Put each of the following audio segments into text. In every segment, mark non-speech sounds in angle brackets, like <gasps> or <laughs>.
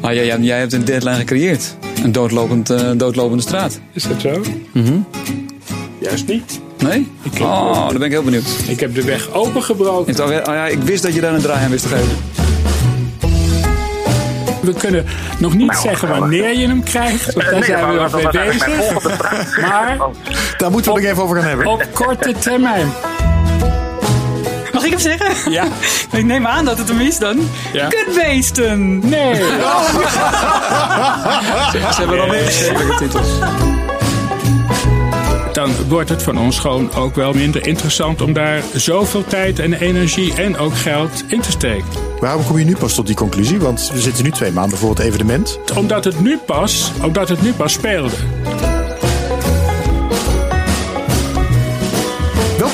Ah, ja, ja, jij hebt een deadline gecreëerd. Een doodlopend, eh, doodlopende straat. Is dat zo? Mhm. Juist niet. Nee? Ik heb- Oh, daar ben ik heel benieuwd. Ik heb de weg opengebroken. Oh ja, ik wist dat je daar een draai aan wist te geven. We kunnen nog niet Nou, zeggen nou, wanneer je hem krijgt. Want daar Nee, zijn we nog mee bezig. Maar Daar moeten we het nog even over gaan hebben. op korte termijn. Ik hem zeggen? Ja. <laughs> Ik neem aan dat het hem is dan. Ja. Kutbeesten! Nee. <laughs> Ze hebben wel meer geschreven titels. Dan wordt het van ons gewoon ook wel minder interessant om daar zoveel tijd en energie en ook geld in te steken. Waarom kom je nu pas tot die conclusie? Want we zitten nu twee maanden voor het evenement. Omdat het nu pas, omdat het nu pas speelde.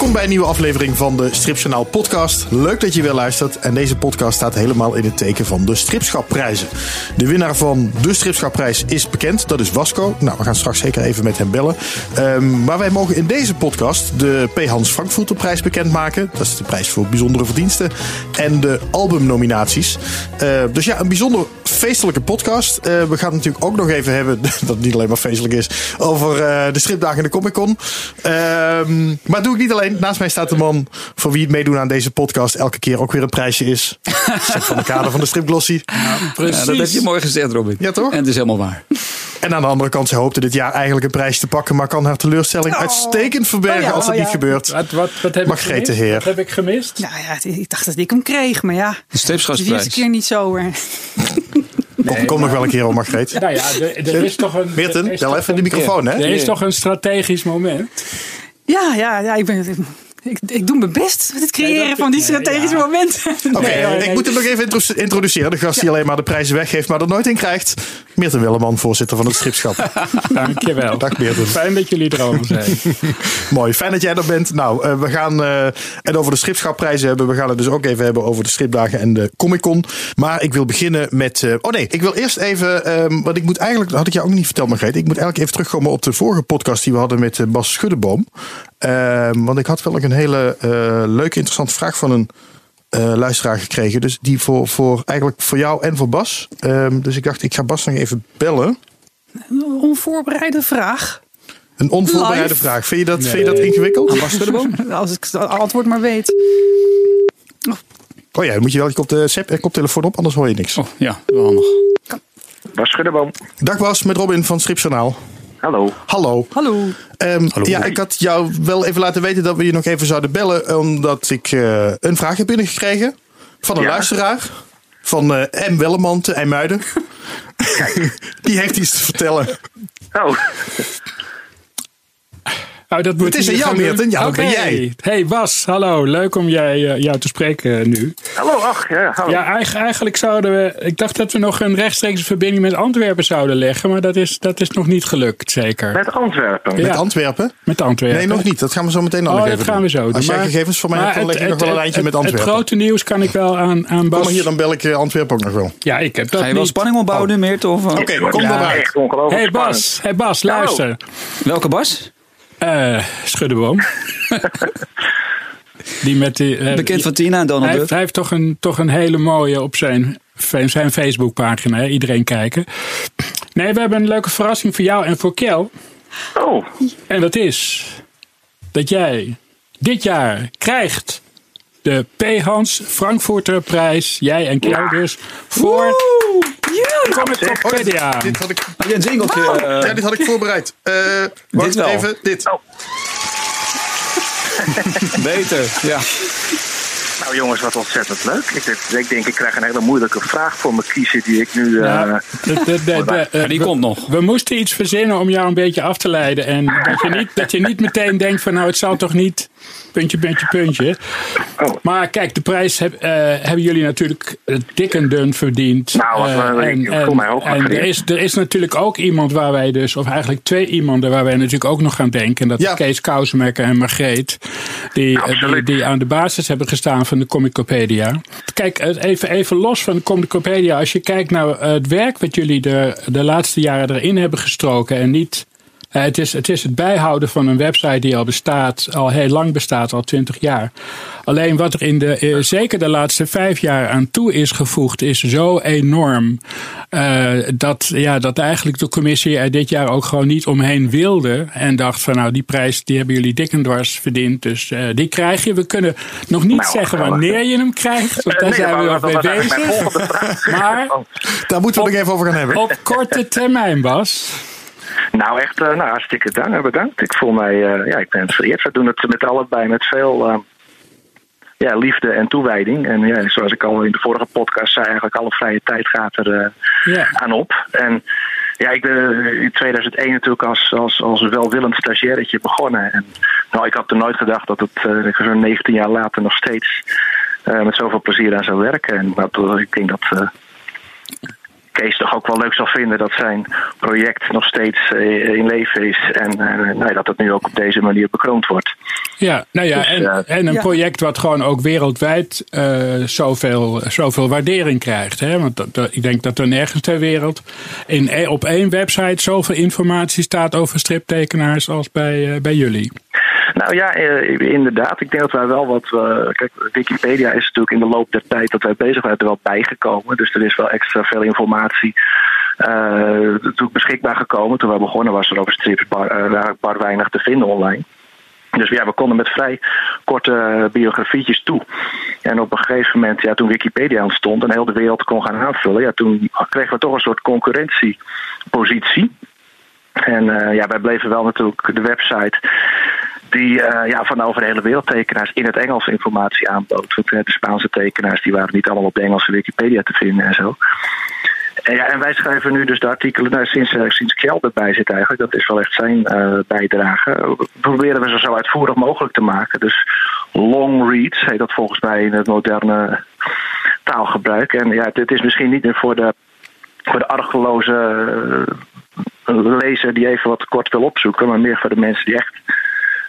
Welkom bij een nieuwe aflevering van de Stripjournaal podcast. Leuk dat je weer luistert. En deze podcast staat helemaal in het teken van de Stripschapprijzen. De winnaar van de Stripschapprijs is bekend. Dat is Wasco. Nou, we gaan straks zeker even met hem bellen. Ehm, maar wij mogen in deze podcast de P. Hans Frankfurterprijs bekendmaken. Dat is de prijs voor bijzondere verdiensten. En de albumnominaties. Eh, dus ja, een bijzonder feestelijke podcast. Eh, we gaan het natuurlijk ook nog even hebben, <laughs> dat het niet alleen maar feestelijk is, over eh, de stripdagen en de Comic Con. Ehm, maar doe ik niet alleen. Naast mij staat de man voor wie het meedoen aan deze podcast elke keer ook weer een prijsje is. <laughs> Zeg van de kader van de stripglossie. Precies. Ja, dat heb je mooi gezegd, Robin. Ja, toch? En het is helemaal waar. En aan de andere kant, ze hoopte dit jaar eigenlijk een prijs te pakken, maar kan haar teleurstelling uitstekend verbergen Oh ja, als dat oh niet ja. gebeurt. Wat, wat, wat heb Margrethe ik gemist? Heer. Wat heb ik gemist? Nou ja, ik dacht dat ik hem kreeg, maar ja. De Het is de eerste keer niet zo. <laughs> Kom, kom nog wel een keer op, Margreet. Nou ja, er, er is toch een... er Meerten, toch even de microfoon, hè? Er is toch een strategisch moment. Ja, ja, ja. Ik, ben, ik, ik doe mijn best met het creëren van die nee, strategische ja. momenten. Oké, Nee, nee, ik moet hem nog even intro- introduceren. De gast die alleen maar de prijzen weggeeft, maar er nooit in krijgt. Meerten Willeman, voorzitter van het Stripschap. <laughs> Dankjewel. Dag, Meerten. Fijn dat jullie er allemaal zijn. <laughs> Mooi, fijn dat jij er bent. Nou, eh, we gaan eh, het over de stripschapprijzen hebben. We gaan het dus ook even hebben over de stripdagen en de Comic Con. Maar ik wil beginnen met... eh, oh nee, ik wil eerst even... ehm want ik moet eigenlijk... Dat had ik jou ook niet verteld, Margreet. Ik moet eigenlijk even terugkomen op de vorige podcast die we hadden met Bas Schuddeboom. Ehm, want ik had wel een hele eh, leuke, interessante vraag van een... eh, luisteraar gekregen. Dus die voor, voor eigenlijk voor jou en voor Bas. Ehm, dus ik dacht, ik ga Bas nog even bellen. Een onvoorbereide vraag. Een onvoorbereide Live? vraag. Vind je dat, vind je dat ingewikkeld? Bas Schuddeboom? Als ik het antwoord maar weet. Oh ja, dan moet je wel je kop, de, zep- eh, koptelefoon op, anders hoor je niks. Oh, ja, wel handig. Bas Schuddeboom. Dag Bas, met Robin van Stripjournaal. Hallo. Hallo. Hallo. Ehm, Ja, ik had jou wel even laten weten dat we je nog even zouden bellen. Omdat ik eh, een vraag heb binnengekregen. Van een Ja. luisteraar. Van eh M. Welleman te IJmuiden. <laughs> Die heeft iets te vertellen. Oh, Oh, dat moet Het is gaan doen. Meerten. Ja, dat ben Oké. jij. Hey Bas, hallo. Leuk om jij, eh, jou te spreken nu. hallo, ach, ja, hallo. Ja, eigen- eigenlijk zouden we... Ik dacht dat we nog een rechtstreekse verbinding met Antwerpen zouden leggen. Maar dat is, dat is nog niet gelukt, zeker. Met Antwerpen. Ja. Met Antwerpen? Met Antwerpen. Nee, nog niet. Dat gaan we zo meteen nog Oh, even dat gaan we zo doen. Als jij gegevens voor mij maar hebt, dan leg ik nog wel een lijntje met Antwerpen. Het grote nieuws kan ik wel aan, aan Bas... Kom maar hier, dan bel ik eh, Antwerpen ook nog wel. Ja, ik heb dat Ga je wel niet. spanning opbouwen nu, Meert? Of, eh, Oké, kom ja, maar uit. echt ongelooflijk Hey. Bas, hey Bas, luister. Welke Bas? Eh Schuddeboom. <laughs> die met die... eh, Bekend van Tina en Donald hij, heeft, Duck. hij heeft toch een, toch een hele mooie op zijn, zijn Facebookpagina. hè? Iedereen kijken. Nee, we hebben een leuke verrassing voor jou en voor Kel. Oh, En dat is dat jij dit jaar krijgt de P. Hans Frankfurter prijs. Jij en Kel dus. Voor Comic-Compedia. Dit had ik, Heb je een jingeltje? eh, ja, dit had ik voorbereid. Eh wacht wel. even. Dit. Oh. <laughs> beter, ja. nou jongens, wat ontzettend leuk. Ik, denk- ik denk, ik krijg een hele moeilijke vraag voor me kiezen die ik nu... eh, Ja, de- de- de- de- Ja, die we- komt nog. We moesten iets verzinnen om jou een beetje af te leiden. En dat je niet, dat je niet meteen denkt van nou het zal toch niet puntje, puntje, puntje. Oh. Maar kijk, de prijs heb, eh, hebben jullie natuurlijk eh, dik en dun verdiend. Nou, wat, Eh, ik voel mij hoog en er, is, er is natuurlijk ook iemand waar wij dus, of eigenlijk twee iemanden waar wij natuurlijk ook nog aan denken. En dat Ja. is Kees Kousenmekker en Margreet. Die, die, die aan de basis hebben gestaan van de Comicopedia. Kijk, even, even los van de Comicopedia. Als je kijkt naar het werk wat jullie de, de laatste jaren erin hebben gestroken. En niet Eh, het, is, het is het bijhouden van een website die al bestaat, al heel lang bestaat, al twintig jaar. Alleen wat er in de, eh, zeker de laatste vijf jaar aan toe is gevoegd, is zo enorm. Uh, dat, ja, dat eigenlijk de commissie er dit jaar ook gewoon niet omheen wilde. En dacht van nou, die prijs die hebben jullie dik en dwars verdiend. Dus uh, die krijg je. We kunnen nog niet nou, zeggen wanneer je hem krijgt. Want daar nee, zijn we nog mee bezig. Maar <laughs> daar moeten we nog even over gaan hebben. Op korte termijn, Bas. Nou, echt uh, nou, hartstikke dank, bedankt. Ik voel mij, uh, ja, ik ben vereerd. We doen het met allebei met veel uh, ja, liefde en toewijding. En ja, zoals ik al in de vorige podcast zei, eigenlijk alle vrije tijd gaat er yeah. aan op. En ja, ik ben in 2001 natuurlijk als, als, als welwillend stagiairetje begonnen. En nou, ik had er nooit gedacht dat het zo'n 19 jaar later nog steeds met zoveel plezier aan zou werken. En dat, ik denk dat Kees toch ook wel leuk zal vinden dat zijn project nog steeds eh, in leven is. En uh, nou, dat het nu ook op deze manier bekroond wordt. Ja, nou ja, dus, en, uh, en, een ja. project wat gewoon ook wereldwijd uh, zoveel, zoveel waardering krijgt. Hè? Want dat, dat, ik denk dat er nergens ter wereld in, op één website zoveel informatie staat over striptekenaars als bij, bij jullie. Nou ja, inderdaad. Ik denk dat wij wel wat. Uh, kijk, Wikipedia is natuurlijk in de loop der tijd dat wij bezig waren er wel bijgekomen. Dus er is wel extra veel informatie uh, beschikbaar gekomen. Toen we begonnen was er over strips bar, bar weinig te vinden online. Dus ja, we konden met vrij korte biografietjes toe. En op een gegeven moment, ja, toen Wikipedia ontstond en heel de wereld kon gaan aanvullen, ja, toen kregen we toch een soort concurrentiepositie. En uh, ja, wij bleven wel natuurlijk de website die uh, ja, van over de hele wereld tekenaars in het Engels informatie aanbood. Want de Spaanse tekenaars die waren niet allemaal op de Engelse Wikipedia te vinden en zo. En, ja, en wij schrijven nu dus de artikelen nou, sinds, sinds Kjell erbij zit eigenlijk. Dat is wel echt zijn bijdrage. Proberen we ze zo uitvoerig mogelijk te maken. Dus long reads heet dat volgens mij in het moderne taalgebruik. En ja, dit is misschien niet meer voor de, voor de argeloze lezer die even wat kort wil opzoeken. Maar meer voor de mensen die echt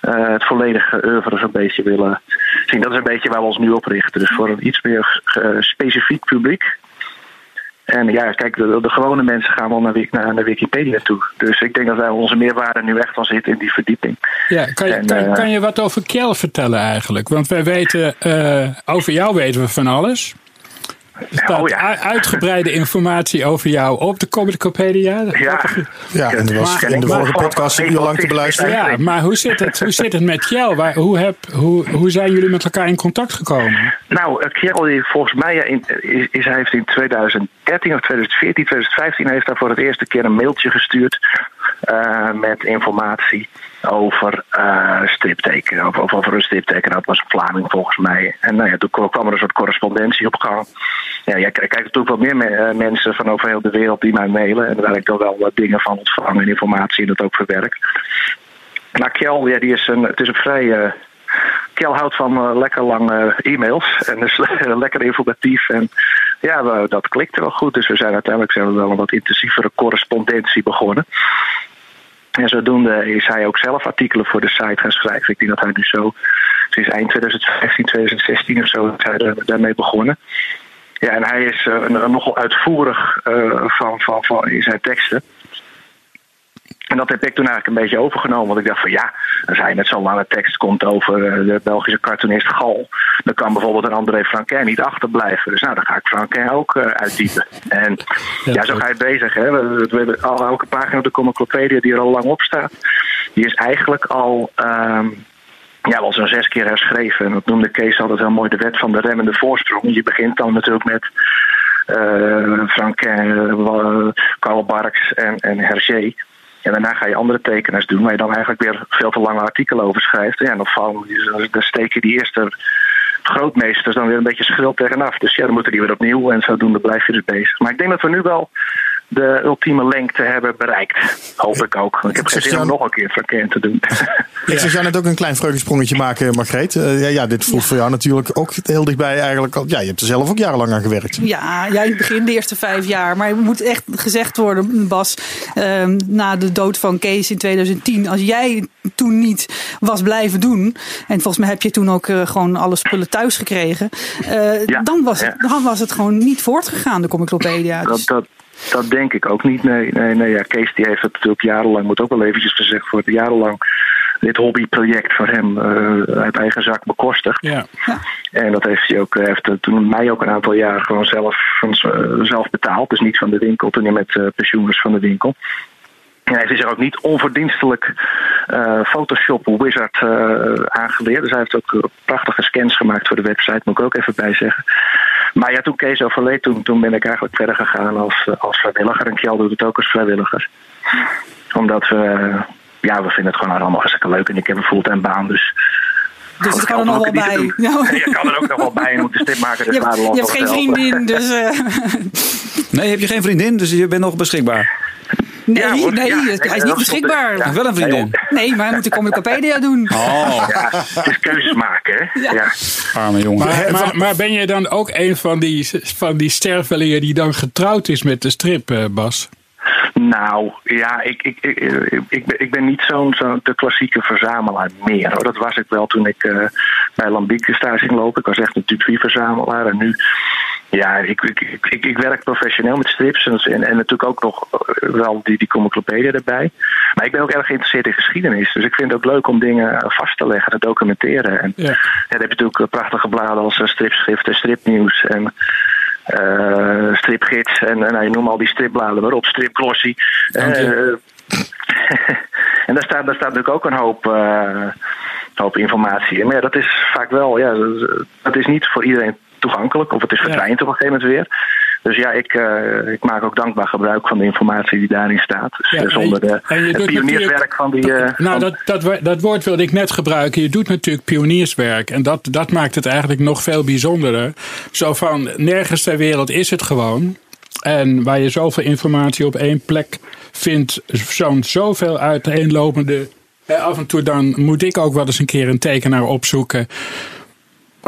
uh, het volledige oeuvre zo'n beetje willen zien. Dat is een beetje waar we ons nu op richten. Dus voor een iets meer uh, specifiek publiek. En ja, kijk, de, de, gewone mensen gaan wel naar, naar, naar, Wikipedia toe. Dus ik denk dat wij onze meerwaarde nu echt wel zitten in die verdieping. Ja, kan je, en, kan, uh, kan je wat over Kjell vertellen eigenlijk? Want wij weten, over jou weten we van alles. Er staat oh, ja. uitgebreide informatie over jou op de Comicopedia. Ja, ja en was in de vorige podcast een uur lang te beluisteren. Ja, maar hoe zit het, hoe zit het met Kjell? Waar, hoe, heb, hoe, hoe zijn jullie met elkaar in contact gekomen? Nou, Kjell, volgens mij in, is, is, hij heeft in 2013 of 2014, 2015 heeft hij voor het eerste keer een mailtje gestuurd uh, met informatie over uh, striptekenen, of, of over een stripteken. Dat was een Vlaming volgens mij. En nou ja, toen kwam er een soort correspondentie op gang. Ja, jij krijgt natuurlijk wel meer me mensen van over heel de wereld die mij mailen. En daar ik dan wel wat dingen van ontvangen en informatie en dat ook verwerk. Maar Kjell, ja, die is een, het is een vrij. Kjell houdt van uh, lekker lange e-mails en is <laughs> lekker informatief. En ja, we, dat klikte wel goed. Dus we zijn uiteindelijk zijn we wel een wat intensievere correspondentie begonnen. En zodoende is hij ook zelf artikelen voor de site gaan schrijven. Ik denk dat hij nu zo sinds eind 2015, 2016 of zo hij daarmee begonnen. Ja, en hij is uh, nogal uitvoerig uh, van, van, van in zijn teksten. En dat heb ik toen eigenlijk een beetje overgenomen. Want ik dacht van ja, als hij met zo'n lange tekst komt over de Belgische cartoonist Gal. dan kan bijvoorbeeld een André Franquin niet achterblijven. Dus nou, dan ga ik Franquin ook uh, uitdiepen. En ja, ja, zo ga je bezig. Hè. We, we hebben al, elke pagina op de Comiclopedia die er al lang op staat. Die is eigenlijk al. Um, ja, wel zo'n zes keer herschreven. En dat noemde Kees altijd heel mooi de wet van de remmende voorsprong. Je begint dan natuurlijk met uh, Franquin, uh, Karl Barks en, en Hergé. En daarna ga je andere tekenaars doen, waar je dan eigenlijk weer veel te lange artikelen over schrijft. En dan, vallen, dan steken die eerste grootmeesters dan weer een beetje schil tegenaf. Dus ja, dan moeten die weer opnieuw en zodoende blijf je dus bezig. Maar ik denk dat we nu wel de ultieme lengte hebben bereikt. Hoop ik ook. Ik heb geen zin om nog een keer verkeerd te doen. <laughs> Ik zou jou net ook een klein vreugdesprongetje maken, Margreet. Uh, ja, ja, dit voelt ja. voor jou natuurlijk ook heel dichtbij eigenlijk. Al, ja, je hebt er zelf ook jarenlang aan gewerkt. Ja, ja, in het begin de eerste vijf jaar. Maar het moet echt gezegd worden, Bas. Uh, na de dood van Kees in 2010. Als jij toen niet was blijven doen. En volgens mij heb je toen ook uh, gewoon alle spullen thuis gekregen. Ja, dan, was het, dan was het gewoon niet voortgegaan, de Comiclopedia. Dus. Dat, dat, Dat denk ik ook niet. Nee, nee, nee. Ja, Kees die heeft het natuurlijk jarenlang, moet ook wel eventjes gezegd worden, jarenlang dit hobbyproject voor hem uh, uit eigen zak bekostigd. Ja. En dat heeft hij ook, heeft toen mij ook een aantal jaar gewoon zelf, van, zelf betaald. Dus niet van de winkel, toen hij met uh, pensioen was van de winkel. En hij heeft zich ook niet onverdienstelijk uh, Photoshop Wizard uh, aangeleerd. Dus hij heeft ook prachtige scans gemaakt voor de website, moet ik ook even bij zeggen. Maar ja, toen Kees overleed, toen, toen ben ik eigenlijk verder gegaan als, als vrijwilliger. En Kjell doet het ook als vrijwilliger. Omdat we, ja, we vinden het gewoon allemaal hartstikke leuk. En ik heb een fulltime baan, dus... Dus het kan er nog wel bij. Ja, je kan er ook nog wel bij. Je moet de stip maken. Dus je, hebt, je hebt geen vriendin, dus... Uh... Nee, heb je geen vriendin, dus je bent nog beschikbaar. Nee, Ja, hoor. nee Ja, hij ik- is niet beschikbaar. ja. Wel een vriendin. Nee, maar hij moet de Communicapedia doen. Oh, is keuzes maken, hè? Ja. Ja. arme jongen. Maar, maar, maar ben je dan ook een van die, van die stervelingen die dan getrouwd is met de strip, eh, Bas? Nou, ja, ik, ik, ik, ik, ben, ik ben niet zo'n zo de klassieke verzamelaar meer. Hoor. Dat was ik wel toen ik eh, bij Lambiek stage ging lopen. Ik was echt een Dupuis-verzamelaar. En nu, ja, ik, ik, ik, ik, werk professioneel met strips. En, en, en natuurlijk ook nog eh, wel die, die Comiclopedia erbij. Maar ik ben ook erg geïnteresseerd in geschiedenis. Dus ik vind het ook leuk om dingen vast te leggen, te documenteren. En Ja. ja, dan heb je natuurlijk eh, prachtige bladen als stripschrift en stripnieuws. En stripgids en, en nou, je noemt al die stripbladen maar op, stripglossie. Eh, <laughs> en daar staat, daar staat natuurlijk ook een hoop, eh, hoop informatie in. Maar ja, dat is vaak wel, ja, dat- dat is niet voor iedereen toegankelijk. Of het is verdwijnt op een gegeven moment weer. Dus ja, ik, eh, ik maak ook dankbaar gebruik van de informatie die daarin staat. Dus Ja, eh, zonder de, het pionierswerk van die... eh, Nou, dat, dat, dat woord wilde ik net gebruiken. Je doet natuurlijk pionierswerk. En dat, dat maakt het eigenlijk nog veel bijzonderer. Zo van, nergens ter wereld is het gewoon. En waar je zoveel informatie op één plek vindt, zo'n zoveel uiteenlopende. Af en toe dan moet ik ook wel eens een keer een tekenaar opzoeken.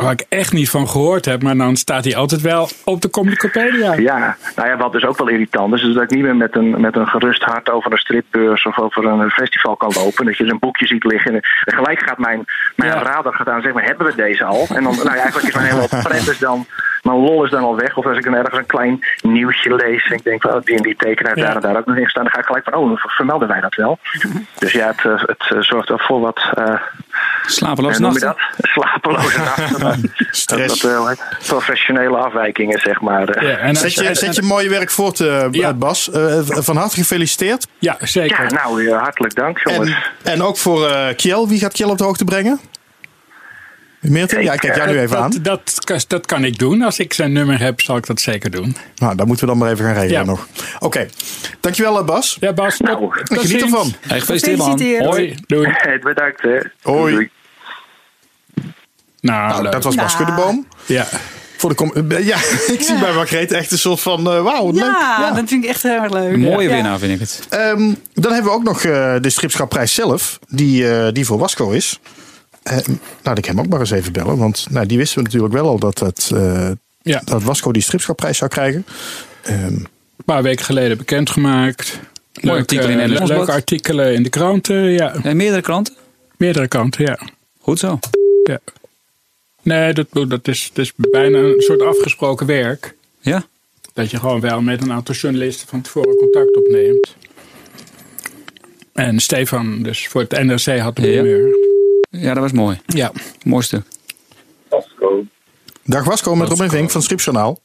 Waar ik echt niet van gehoord heb, maar dan staat hij altijd wel op de Communicapedia. Ja, nou ja, wat dus ook wel irritant is, is dat ik niet meer met een, met een gerust hart over een stripbeurs of over een festival kan lopen. Dat je zo'n boekje ziet liggen en gelijk gaat mijn, mijn Ja. radar gaat aan zeg maar, hebben we deze al? En dan, nou ja, eigenlijk is mijn hele <laughs> is dan, mijn lol is dan al weg. Of als ik dan ergens een klein nieuwtje lees en ik denk van, oh, die en die heeft Ja. daar en daar ook nog in gestaan, dan ga ik gelijk van, oh, dan vermelden wij dat wel. Dus ja, het, eh, het eh, zorgt wel voor wat, eh Slapeloze hoe noem je nachten. dat? <laughs> Slapeloze <laughs> nachten. Stress. Dat, dat, eh, professionele afwijkingen, zeg maar. Ja, en als- Zet je, zet je mooie werk voort, Ja. Bas. Van harte gefeliciteerd. ja, zeker. Ja, nou, hartelijk dank, jongens. En, en ook voor Kjell. Wie gaat Kjell op de hoogte brengen? Meerten? Ja, ik kijk jou nu even aan. Dat, dat, dat kan ik doen. Als ik zijn nummer heb, zal ik dat zeker doen. Nou, dat moeten we dan maar even gaan regelen Ja. nog. Oké. Dankjewel, eh, Bas. Ja, Bas, Nou, tot Geniet ervan. Hey, gefeliciteerd man. Gefeliciteerd. Hoi, doei. <laughs> Bedankt, hè. Hoi. Doei. Nou, Nou, leuk. dat was Bas. Kuddeboom. Ja. Voor de eh, ja, <laughs> ik zie bij Margreet echt een soort van... eh, Wauw, wat leuk. Ja, dat vind ik echt heel erg leuk. Een mooie Ja. winnaar vind ik het. Ehm, dan hebben we ook nog eh, de stripschapprijs zelf, die, eh, die voor Wasco is. Eh, laat ik hem ook maar eens even bellen, want nou, die wisten we natuurlijk wel al dat, het, eh, Ja. dat Wasco die stripschapprijs zou krijgen. Ehm, Een paar weken geleden bekendgemaakt. Leuke, artikel in eh, leuke artikelen in de kranten. Ja, En meerdere kranten? meerdere kanten, ja. Goed zo. ja. Nee, dat, dat, is, dat is bijna een soort afgesproken werk. Ja? Dat je gewoon wel met een aantal journalisten van tevoren contact opneemt. En Stefan, dus voor het NRC had de Ja. primeur. Ja, dat was mooi. Ja. Mooi stuk. dag Wasco met Robin Vink van Stripjournaal.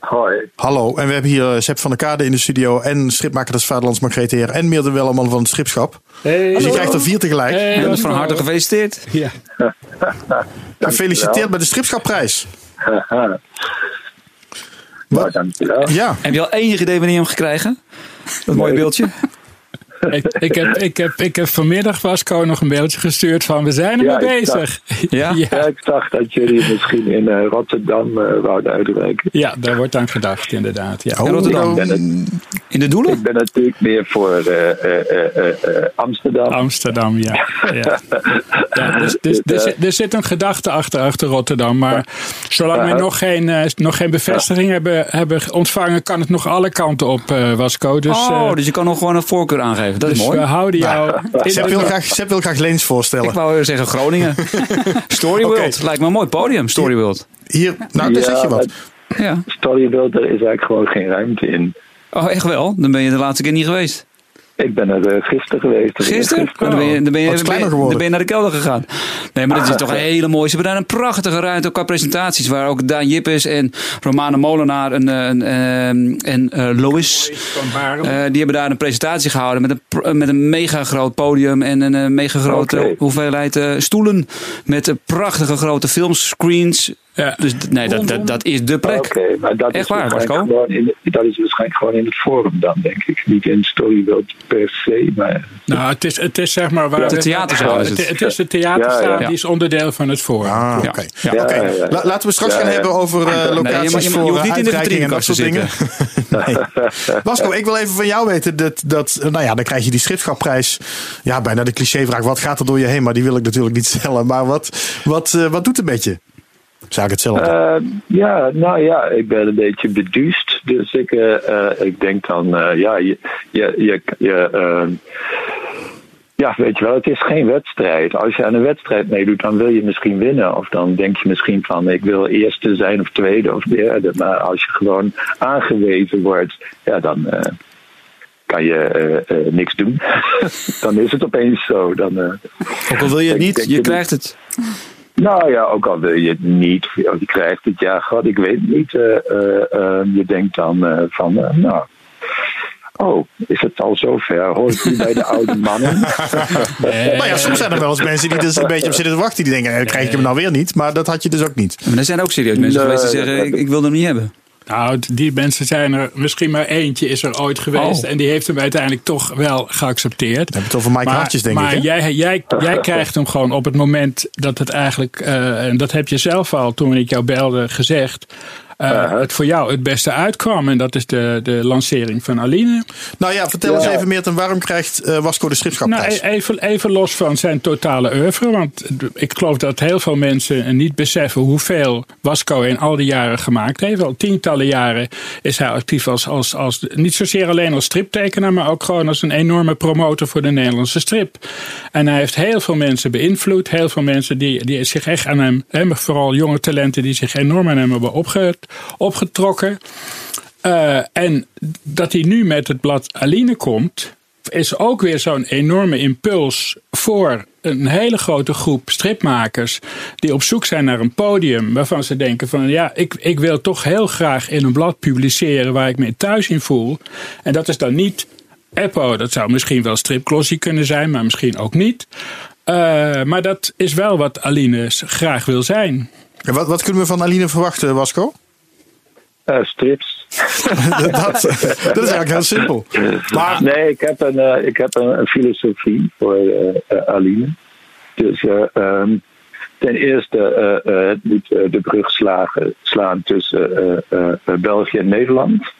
Hoi. Hallo, en we hebben hier eh, Sepp van der Kade in de studio en stripmaker des Vaderlands Margreet Heer en Meerde Welleman van het Stripschap. Hey, Dus je krijgt er vier tegelijk. Hey, Ja, dat is van harte gefeliciteerd. Ja. <laughs> Gefeliciteerd met de Stripschapprijs. Haha. <laughs> Nou, dankjewel. Ja, Heb je al wanneer je hem gaat krijgen? Dat mooie beeldje. <laughs> ik, ik, heb, ik, heb, ik heb vanmiddag Vasco nog een beeldje gestuurd van we zijn ermee bezig. <laughs> Ja? Ja, ik dacht dat jullie misschien in eh, Rotterdam eh, wouden uitreiken. Ja, daar wordt aan gedacht inderdaad. Ja. Oh, In Rotterdam. ben het- In de doelen? Ik ben natuurlijk meer voor eh, eh, eh, eh, eh, Amsterdam. Amsterdam, ja. <laughs> ja. ja dus, dus, er, zit- er zit een gedachte achter, achter Rotterdam. Maar zolang we nog geen, nog geen bevestiging hebben, hebben ontvangen, kan het nog alle kanten op, eh Wasco. Dus, oh, dus je kan nog gewoon een voorkeur aangeven. Dat is dus mooi. we houden jou Sepp wil, graag, Sepp wil graag Leens Ik voorstellen. wou zeggen Groningen. <laughs> Storyworld. Lijkt me een mooi podium, Storyworld. Hier, nou, daar Ja, zeg je wat. Ja. Storyworld, daar is eigenlijk gewoon geen ruimte in. Oh, echt wel? Dan ben je de laatste keer niet geweest. Ik ben er uh, gisteren geweest. Gisteren? Oh, dan ben je, dan ben je, Wat dan kleiner ben je, geworden. dan ben je naar de kelder gegaan. Nee, maar dit is toch een hele mooie. Ze hebben daar een prachtige ruimte ook qua presentaties. Waar ook Daan Jippes en Romane Molenaar en, eh, en, eh, en eh, Lois. Eh, die hebben daar een presentatie gehouden met een, met een mega groot podium en een eh, mega grote hoeveelheid eh, stoelen. Met eh, prachtige grote filmscreens. Ja. Dus nee, dat, dat, dat is de plek. Oké, maar dat Echt is, waar, waarschijnlijk Marco? gewoon in, dat is waarschijnlijk gewoon in het forum dan, denk ik. Niet in Storyworld per se, maar... Nou, het is, het is zeg maar waar... De theaterzaal is het. Is de theaterzaal, Ja, ja. die is onderdeel van het forum. Ah, Ja. oké. Ja. Oké. Ja, ja, ja. La- laten we straks Ja, gaan ja. hebben over eh, Nee, je, locaties mag- je, mag- voor je hoeft niet in de en dat soort dingen. Nee. <laughs> Wasco, ik wil even van jou weten dat, dat, nou ja, dan krijg je die schipschapprijs. Ja, bijna de clichévraag. Wat gaat er door je heen? Maar die wil ik natuurlijk niet stellen. Maar wat, wat, eh, wat doet het met je? Zou ik hetzelfde? Eh, ja, nou ja, ik ben een beetje beduust. Dus ik, eh, eh, ik denk dan, eh, ja, je, je, je, je eh, ja, weet je wel, het is geen wedstrijd. Als je aan een wedstrijd meedoet, dan wil je misschien winnen. Of dan denk je misschien van, ik wil eerste zijn of tweede of derde. Maar als je gewoon aangewezen wordt, ja, dan eh, kan je niks doen. <laughs> dan is het opeens zo. Dan, eh, Ook al wil je het niet, je krijgt het. Nou ja, ook al wil je het niet, of je krijgt het, ja, god, ik weet het niet. eh, eh, eh, je denkt dan eh, van, nou, oh, is het al zover? Hoor ik nu bij de oude mannen? <laughs> nou ja, soms zijn er wel eens mensen die dus een beetje op zitten te wachten. Die denken, krijg ik hem nou weer niet? Maar dat had je dus ook niet. Maar er zijn ook serieus mensen Nee, geweest die zeggen, ik- ik wil hem niet hebben. Nou, die mensen zijn er misschien maar eentje is er ooit geweest. Oh. En die heeft hem uiteindelijk toch wel geaccepteerd. Dan heb je het over Mike maar Hartjes, denk maar ik. hè? jij, jij, jij <laughs> krijgt hem gewoon op het moment dat het eigenlijk, eh, en dat heb je zelf al toen ik jou belde gezegd, eh, het voor jou het beste uitkwam. En dat is de, de lancering van Aline. Nou ja, vertel Ja. eens even meer. Waarom krijgt eh, Wasco de Nou, schipschapprijs? e- even, even los van zijn totale oeuvre. Want ik geloof dat heel veel mensen niet beseffen hoeveel Wasco in al die jaren gemaakt heeft. Al tientallen jaren is hij actief als, als, als niet zozeer alleen als striptekenaar, maar ook gewoon als een enorme promotor voor de Nederlandse strip. En hij heeft heel veel mensen beïnvloed. Heel veel mensen die, die zich echt aan hem, hè, vooral jonge talenten, die zich enorm aan hem hebben opge, opgetrokken. Eh, en dat hij nu met het blad Aline komt, is ook weer zo'n enorme impuls voor een hele grote groep stripmakers die op zoek zijn naar een podium waarvan ze denken van ja, ik, ik wil toch heel graag in een blad publiceren waar ik me thuis in voel. En dat is dan niet Eppo, dat zou misschien wel stripglossie kunnen zijn, maar misschien ook niet. Eh, maar dat is wel wat Aline graag wil zijn. Wat, wat kunnen we van Aline verwachten, Wasco? Eh, strips. <laughs> dat, dat is eigenlijk heel simpel. Maar Nee, ik heb een, eh, ik heb een, een filosofie voor eh, eh, Aline. Dus eh, ehm, ten eerste, eh, eh, het moet de brug slagen, slaan tussen eh, eh, eh, België en Nederland.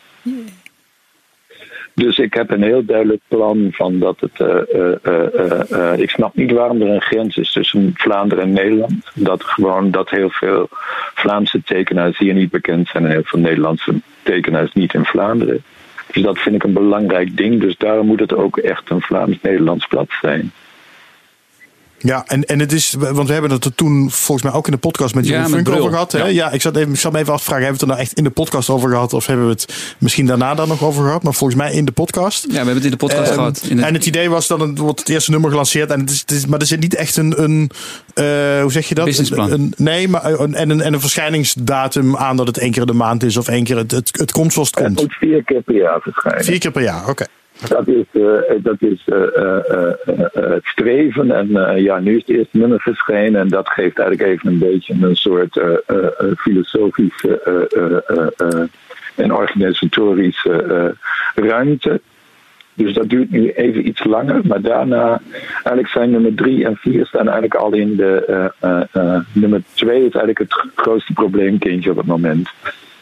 Dus ik heb een heel duidelijk plan van dat het. eh, eh, eh, ik snap niet waarom er een grens is tussen Vlaanderen en Nederland. Dat gewoon dat heel veel Vlaamse tekenaars hier niet bekend zijn en heel veel Nederlandse tekenaars niet in Vlaanderen. Dus dat vind ik een belangrijk ding. Dus daarom moet het ook echt een Vlaams-Nederlands blad zijn. Ja, en, en het is, want we hebben het er toen volgens mij ook in de podcast met Ja, Jeroen met Funk over gehad. Hè? Ja. Ja. ik, zat even, ik zat me even af te vragen, hebben we het er nou echt in de podcast over gehad? Of hebben we het misschien daarna dan nog over gehad? Maar volgens mij in de podcast. Ja, we hebben het in de podcast Ehm, gehad. In de- En het idee was dan het wordt het eerste nummer gelanceerd. En het is, het is, maar er zit niet echt een, een eh, hoe zeg je dat? Businessplan. Een, een- nee, maar een, en, een, en een verschijningsdatum aan dat het één keer in de maand is. Of één keer het, het, het komt zoals het Het komt. moet vier keer per jaar verschijnen. Vier keer per jaar, oké. Dat is, eh, dat is eh, eh, eh, eh, het streven. En eh, ja, nu is het eerste nummer verschenen. En dat geeft eigenlijk even een beetje een soort eh, eh, eh, filosofische eh, eh, eh, eh, en organisatorische eh, ruimte. Dus dat duurt nu even iets langer. Maar daarna, eigenlijk zijn nummer drie en vier staan eigenlijk al in de. eh, eh, eh, nummer twee is eigenlijk het grootste probleemkindje op het moment.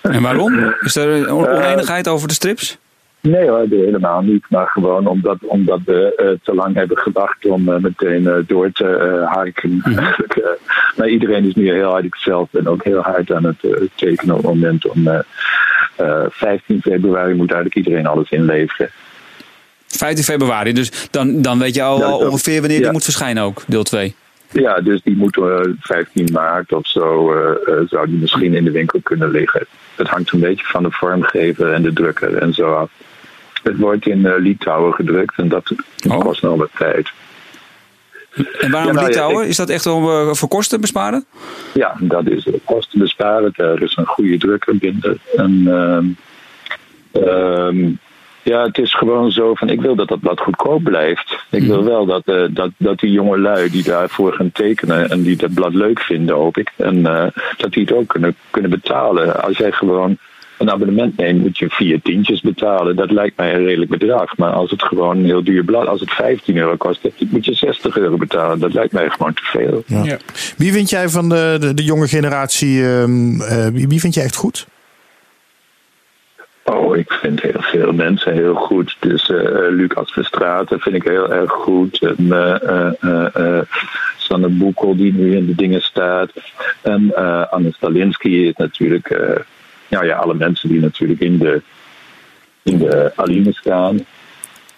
En waarom? Is er een on- oneenigheid over de strips? Nee hoor, helemaal niet. Maar gewoon omdat, omdat we eh, te lang hebben gewacht om eh, meteen eh, door te harken. <laughs> Eh, maar iedereen is nu heel hard ikzelf en ook heel hard aan het tekenen op het moment om eh, eh, 15 februari moet eigenlijk iedereen alles inleveren. 15 februari, dus dan, dan weet je al Ja, ongeveer wanneer ja. die moet verschijnen ook, deel 2. Ja, dus die moet eh, 15 maart of zo zou die misschien in de winkel kunnen liggen. Het hangt een beetje van de vormgever en de drukker en zo af. Het wordt in uh, Litouwen gedrukt en dat Oh. kost nog wat tijd. En waarom Ja, nou Litouwen? Is dat echt om eh, voor kosten besparen? Ja, dat is uh, kostenbesparend. Er is een goede drukker binnen. En, ehm, ehm, ja, het is gewoon zo van, ik wil dat dat blad goedkoop blijft. Ik wil wel dat, eh, dat, dat die jonge lui die daarvoor gaan tekenen en die dat blad leuk vinden, hoop ik. En eh, dat die het ook kunnen, kunnen betalen. Als jij gewoon een abonnement neemt, moet je vier tientjes betalen. Dat lijkt mij een redelijk bedrag. Maar als het gewoon een heel duur blad, als het 15 euro kost, moet je 60 euro betalen. Dat lijkt mij gewoon te veel. Ja. Ja. Wie vind jij van de, de, de jonge generatie, ehm, eh, wie, wie vind jij echt goed? Oh, ik vind heel veel mensen heel goed. Dus eh, eh, Lucas Verstraeten vind ik heel erg goed. En eh, eh, eh, eh, Sanne Boekel, die nu in de dingen staat. En eh Anne Stalinski is natuurlijk... nou ja, alle mensen die natuurlijk in de, in de Aline staan.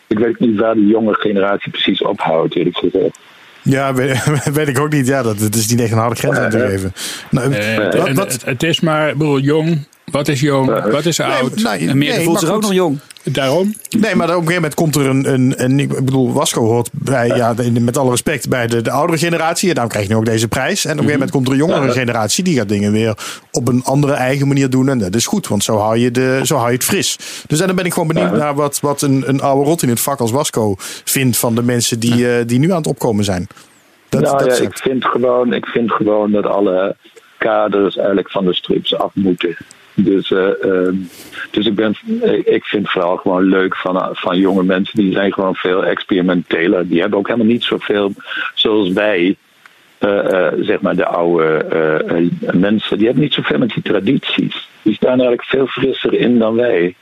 Ik weet niet waar de jonge generatie precies ophoudt, eerlijk gezegd. Ja, weet, <laughs> weet ik ook niet. Ja, dat, dat is niet echt een harde grens aan te geven. Nou, wat- en wat- het, het is maar, ik bedoel, jong. Wat is jong? Wat is oud? Nee, nou, En meer nee, voelt zich ook nog jong. Daarom? Nee, maar op een gegeven moment komt er een. een, een ik bedoel, Wasco hoort bij, ja, de- met alle respect, bij de, de oudere generatie. En daarom krijg je nu ook deze prijs. En op een gegeven moment komt er een jongere generatie. die gaat dingen weer op een andere eigen manier doen. En dat is goed, want zo hou je, de, zo hou je het fris. Dus en dan ben ik gewoon benieuwd naar wat, wat een, een oude rot in het vak als Wasco vindt van de mensen die, eh, die nu aan het opkomen zijn. Dat, nou dat ja, ik vind, gewoon, ik vind gewoon dat alle kaders eigenlijk van de strips af moeten. Dus, eh, ehm, dus ik, ben, ik vind het vooral gewoon leuk van, van jonge mensen. Die zijn gewoon veel experimenteler. Die hebben ook helemaal niet zoveel zoals wij. eh, eh, zeg maar de oude eh, eh, mensen. Die hebben niet zoveel met die tradities. Die staan eigenlijk veel frisser in dan wij.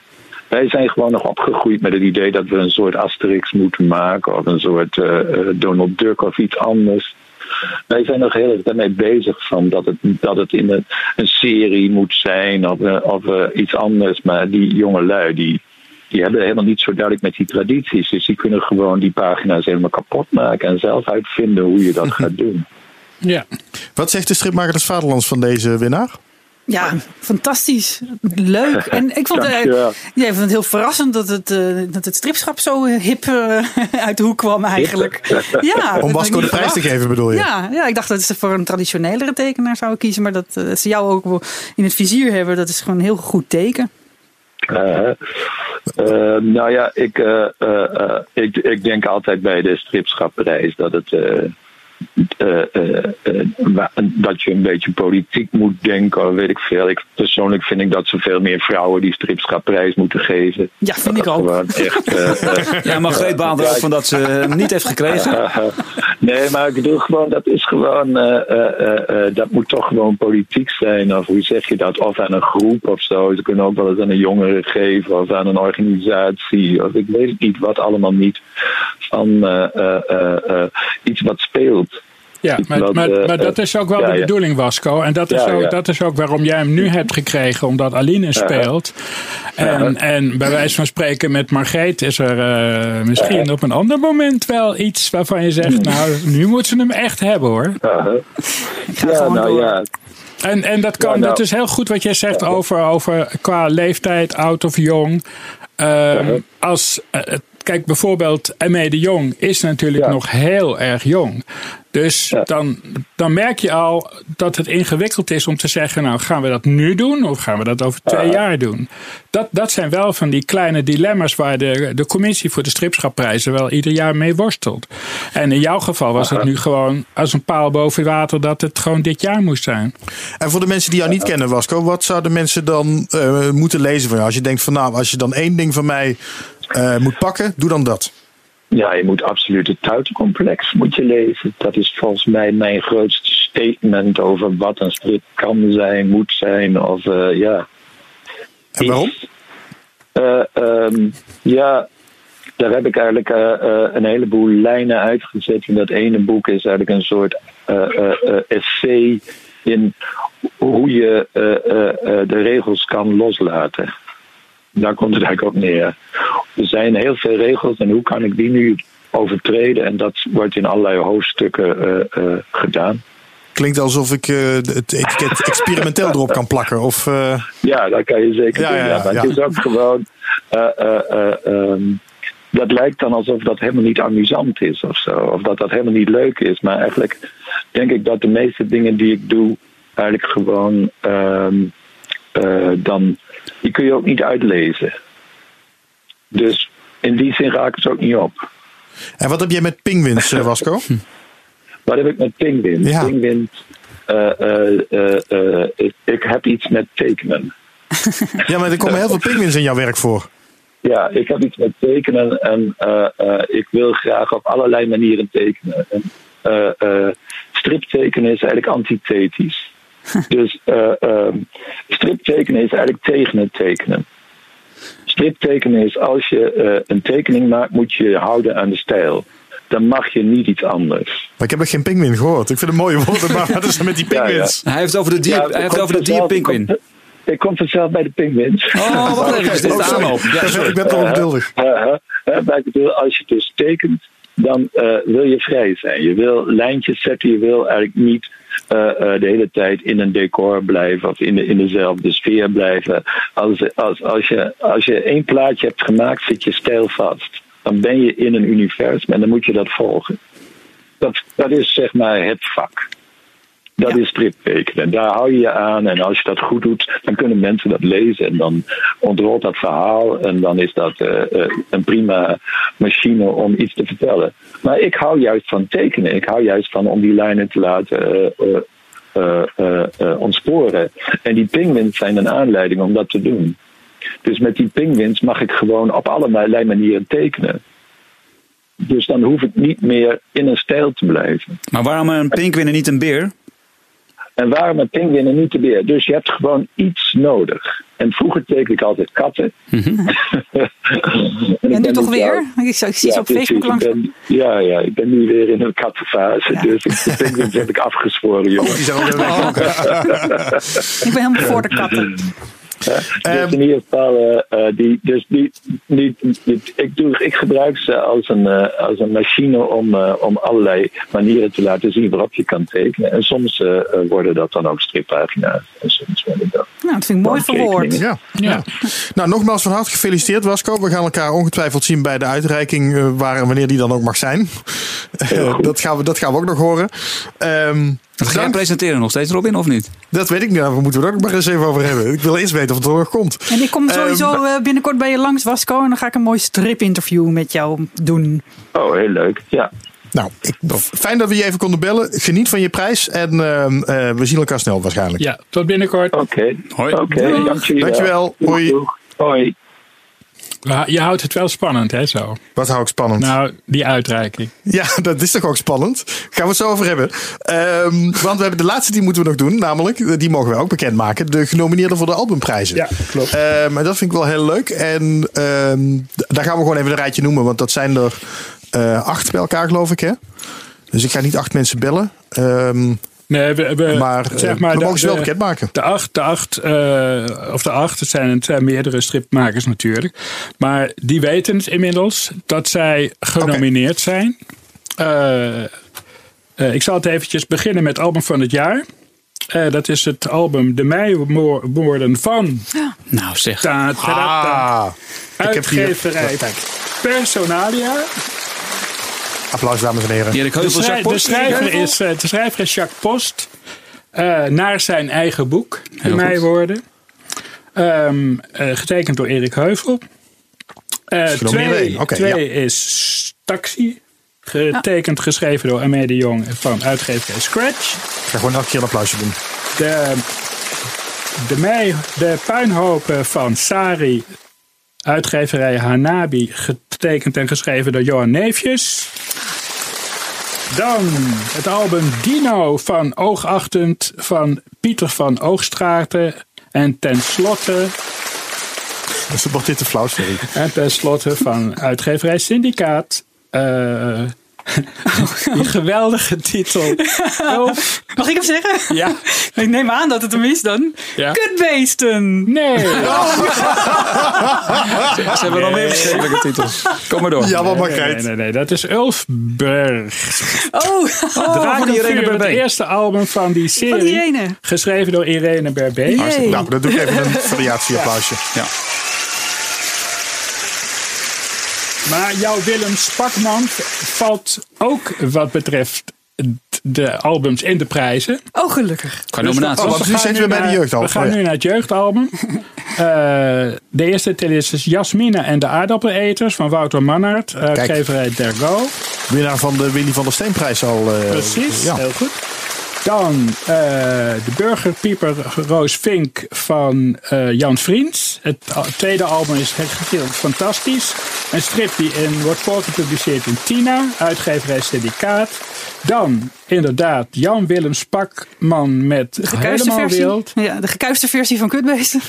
Wij zijn gewoon nog opgegroeid met het idee dat we een soort Asterix moeten maken. Of een soort eh, eh, Donald Duck of iets anders. Wij zijn nog heel erg daarmee bezig van dat het, dat het in een, een serie moet zijn of, eh, of eh, iets anders. Maar die jonge lui, die, die hebben helemaal niet zo duidelijk met die tradities. Dus die kunnen gewoon die pagina's helemaal kapot maken en zelf uitvinden hoe je dat <laughs> gaat doen. Ja. Wat zegt de stripmaker des Vaderlands van deze winnaar? Ja, fantastisch. Leuk. <laughs> En ik vond, eh, ja, ik vond het heel verrassend dat het, eh, dat het stripschap zo eh, hip eh, <laughs> uit de hoek kwam eigenlijk. Ja, <laughs> Om ik de prijs te geven, bedoel je? Ja, ja, ik dacht dat ze voor een traditionelere tekenaar zouden kiezen. Maar dat eh, ze jou ook in het vizier hebben, dat is gewoon een heel goed teken. Eh, eh, nou ja, ik, eh, eh, eh, ik, ik denk altijd bij de stripschapprijs dat het. Eh, eh, eh, eh, dat je een beetje politiek moet denken, of weet ik veel. Ik, persoonlijk vind ik dat ze veel meer vrouwen die stripschapprijs moeten geven. Ja, vind ik ook. echt, eh, eh, Ja, Margreet baalt er ook van dat ze hem niet heeft gekregen. nee, maar ik bedoel gewoon, dat is gewoon, eh, eh, eh, eh, dat moet toch gewoon politiek zijn. Of hoe zeg je dat? Of aan een groep of zo. Ze kunnen ook wel eens aan een jongere geven of aan een organisatie. Of ik weet het niet wat allemaal niet. Van eh, eh, eh, eh, iets wat speelt. Ja, <laughs> maar, wat, maar, eh, maar dat is ook wel ja, de bedoeling, Wasco. En dat is, Ja, ook, ja. dat is ook waarom jij hem nu <laughs> hebt gekregen, omdat Aline speelt. En, en bij wijze van spreken met Margreet is er eh, misschien op een ander moment wel iets waarvan je zegt, nou, nu moeten ze hem echt hebben hoor. Uh, ja, nou door. ja. En, en dat kan, Ja, nou. dat is heel goed wat jij zegt over, over qua leeftijd, oud of jong. Ehm, als, eh, kijk, bijvoorbeeld M.E. de Jong is natuurlijk Ja. nog heel erg jong. Dus Ja. dan, dan merk je al dat het ingewikkeld is om te zeggen, nou gaan we dat nu doen of gaan we dat over twee jaar doen? Dat, dat zijn wel van die kleine dilemma's waar de, de commissie voor de stripschapprijzen wel ieder jaar mee worstelt. En in jouw geval was het nu gewoon als een paal boven water dat het gewoon dit jaar moest zijn. En voor de mensen die jou niet kennen, Wasco, wat zouden mensen dan eh, moeten lezen van jou? Als je denkt van nou, als je dan één ding van mij eh, moet pakken, doe dan dat. Ja, je moet absoluut het Tuitencomplex moet je lezen. Dat is volgens mij mijn grootste statement over wat een strip kan zijn, moet zijn. Of eh, ja. En waarom? Eh, ehm, ja, daar heb ik eigenlijk een heleboel lijnen uitgezet. En dat ene boek is eigenlijk een soort essay in hoe je de regels kan loslaten. Daar komt het eigenlijk op neer. Er zijn heel veel regels en hoe kan ik die nu overtreden? En dat wordt in allerlei hoofdstukken eh, eh, gedaan. klinkt alsof ik eh, het etiket <laughs> experimenteel erop kan plakken. Of, Ja, dat kan je zeker Ja, doen. ja, Ja, maar het is ook gewoon. eh, eh, eh, ehm, dat lijkt dan alsof dat helemaal niet amusant is of zo. Of dat dat helemaal niet leuk is. Maar eigenlijk denk ik dat de meeste dingen die ik doe, eigenlijk gewoon. ehm, eh, dan. Die kun je ook niet uitlezen. Dus in die zin raken ze ook niet op. En wat heb jij met pingwins, eh, Wasco? Wat heb ik met Penguin? Ja. Eh, eh, ik, ik heb iets met tekenen. Ja, maar er komen heel veel pingwins in jouw werk voor. Ja, ik heb iets met tekenen en eh, eh, ik wil graag op allerlei manieren tekenen. En, eh, eh, striptekenen is eigenlijk antithetisch. <laughs> dus eh, ehm, striptekenen is eigenlijk tegen het tekenen. Striptekenen is als je eh, een tekening maakt, moet je je houden aan de stijl. Dan mag je niet iets anders. Maar ik heb nog geen pingwin gehoord. Ik vind het mooie woorden, maar <laughs> wat is er met die Ja, ja. pingwins? Hij heeft over de dier, Ja, hij heeft komt over de dierpinguïn. Ik kom vanzelf bij de pinguïns. Oh, wacht <laughs> even. Dit is de Oh, sorry. aanloop. Ja, ik ben toch ongeduldig. Uh, uh, uh, maar ik bedoel, als je dus tekent, dan eh, wil je vrij zijn. Je wil lijntjes zetten, je wil eigenlijk niet eh, eh, de hele tijd in een decor blijven of in, de, in dezelfde sfeer blijven. Als, als, als, je, als je één plaatje hebt gemaakt, zit je stijl vast. Dan ben je in een universum en dan moet je dat volgen. Dat, dat is zeg maar het vak. Dat is striptekenen. Daar hou je je aan. En als je dat goed doet, dan kunnen mensen dat lezen. En dan ontrolt dat verhaal. En dan is dat eh, eh, een prima machine om iets te vertellen. Maar ik hou juist van tekenen. Ik hou juist van om die lijnen te laten eh, ontsporen. En die penguins zijn een aanleiding om dat te doen. Dus met die penguins mag ik gewoon op allerlei manieren tekenen. Dus dan hoef ik niet meer in een stijl te blijven. Maar waarom een pinguïn en niet een beer? En waarom een pinguïn en niet de beer? Dus je hebt gewoon iets nodig. En vroeger tekende ik altijd katten. <laughs> en En nu toch weer? Ik, zou- ik zie ze op precies. Facebook langs. Ik ben, ja, ja, ik ben nu weer in een kattenfase. Ja. Dus ik- de pinguïns heb ik afgezworen, Oh, jongen. die zijn ook heel leuk. <laughs> Ik ben helemaal voor de katten. <laughs> Dus in ieder geval, eh, eh, die, dus die, die, die- ik, doe, ik gebruik ze als een, eh, als een machine om, eh, om allerlei manieren te laten zien waarop je kan tekenen. En soms worden dat dan ook strippagina's. En soms worden dat Nou, dat vind ik mooi verwoord. Ja, ja. Nou, nogmaals van harte gefeliciteerd, Wasco. We gaan elkaar ongetwijfeld zien bij de uitreiking, eh, waar en wanneer die dan ook mag zijn. <laughs> dat, gaan we, dat gaan we ook nog horen. Ehm, Dat ga jij presenteren nog steeds, Robin, of niet? dat weet ik niet. Daar moeten we het ook nog maar eens even over hebben. Ik wil eerst weten of het er nog komt. En ik kom sowieso Ehm, eh, binnenkort bij je langs, Wasco. En dan ga ik een mooi stripinterview met jou doen. Oh, heel leuk. Ja. Nou, ik, fijn dat we je even konden bellen. Geniet van je prijs en ehm, eh, we zien elkaar snel waarschijnlijk. Ja, tot binnenkort. Oké. Hoi. Oké, dank jullie wel. Dankjewel. Doeg, Hoi. doeg. Hoi. Je houdt het wel spannend, hè, zo. Wat hou ik spannend. Nou, die uitreiking. Ja, dat is toch ook spannend. Gaan we het zo over hebben. Ehm, want we hebben de laatste die moeten we nog doen. Namelijk, die mogen we ook bekendmaken. De genomineerden voor de albumprijzen. Ja, klopt. Ehm, en dat vind ik wel heel leuk. En ehm, daar gaan we gewoon even een rijtje noemen. Want dat zijn er eh, acht bij elkaar, geloof ik. Hè? Dus ik ga niet acht mensen bellen. Ehm, Nee, we, we, maar, zeg eh, maar we de- mogen ze wel bekendmaken. De acht, de acht, eh, of de acht, het zijn, het zijn meerdere stripmakers natuurlijk. Maar die weten het inmiddels dat zij genomineerd zijn. Eh, ik zal het eventjes beginnen met album van het jaar. Eh, dat is het album De Meiwoorden van Nou zeg. ta, ta, ta, ta. Ah, ik heb hier- uitgeverij Personalia. Applaus, dames en heren. Erik De, schrij- schrijver is, eh, de schrijver is Jacques Post. eh, naar zijn eigen boek, Heel goed. Meiwoorden. Ehm, eh, getekend door Erik Heuvel. Eh, twee is Taxi. Getekend, geschreven door Amélie de Jong van uitgeverij Scratch. Ik ga gewoon elke keer een applausje doen. De, de, mei, de puinhopen van Sari, uitgeverij Hanabi, getekend en geschreven door Johan Neefjes. Dan het album Dino van Oogachtend van Pieter van Oogstraten. En tenslotte, Dus wordt dit te flauw, sorry. en tenslotte van uitgeverij Syndicaat. eh, <laughs> Die geweldige titel. Elf. <laughs> Mag ik hem zeggen? Ja. Ik neem aan dat het hem is dan. Ja. Kutbeesten. Nee. <laughs> Ze hebben nog meer verschillende titels. Kom maar door. Ja, wat Nee, nee, nee, nee, dat is Ulfberg. Oh, Drakenvuur, Irene het Berbé. eerste album van die serie. van Irene. Geschreven door Irene Berbé. Nou, dan doe ik even een variatieapplausje. Ja. Maar jouw Willem Spakman valt ook wat betreft de albums in de prijzen. Oh, gelukkig. Qua Dus nominatie. we- want nu gaan we bij de jeugdalbum. We gaan Oh, nu naar het jeugdalbum. <laughs> Eh, de eerste titel is dus Jasmine en de aardappeleters van Wouter Mannaert. Kijk. Uitgeverij Dergo. Winnaar van de Willy van der Steenprijs al. eh, Precies, Ja. heel goed. Dan eh, de burgerpieper Roos Vink van eh, Jan Vriends. Het tweede album is geheel fantastisch. Een strip die in, wordt voorgepubliceerd in Tina, uitgeverij Syndicaat. Dan inderdaad Jan Willem Spakman met Gekuiste Helemaal versie. Wild. Ja, de gekuiste versie van Kutbeesten.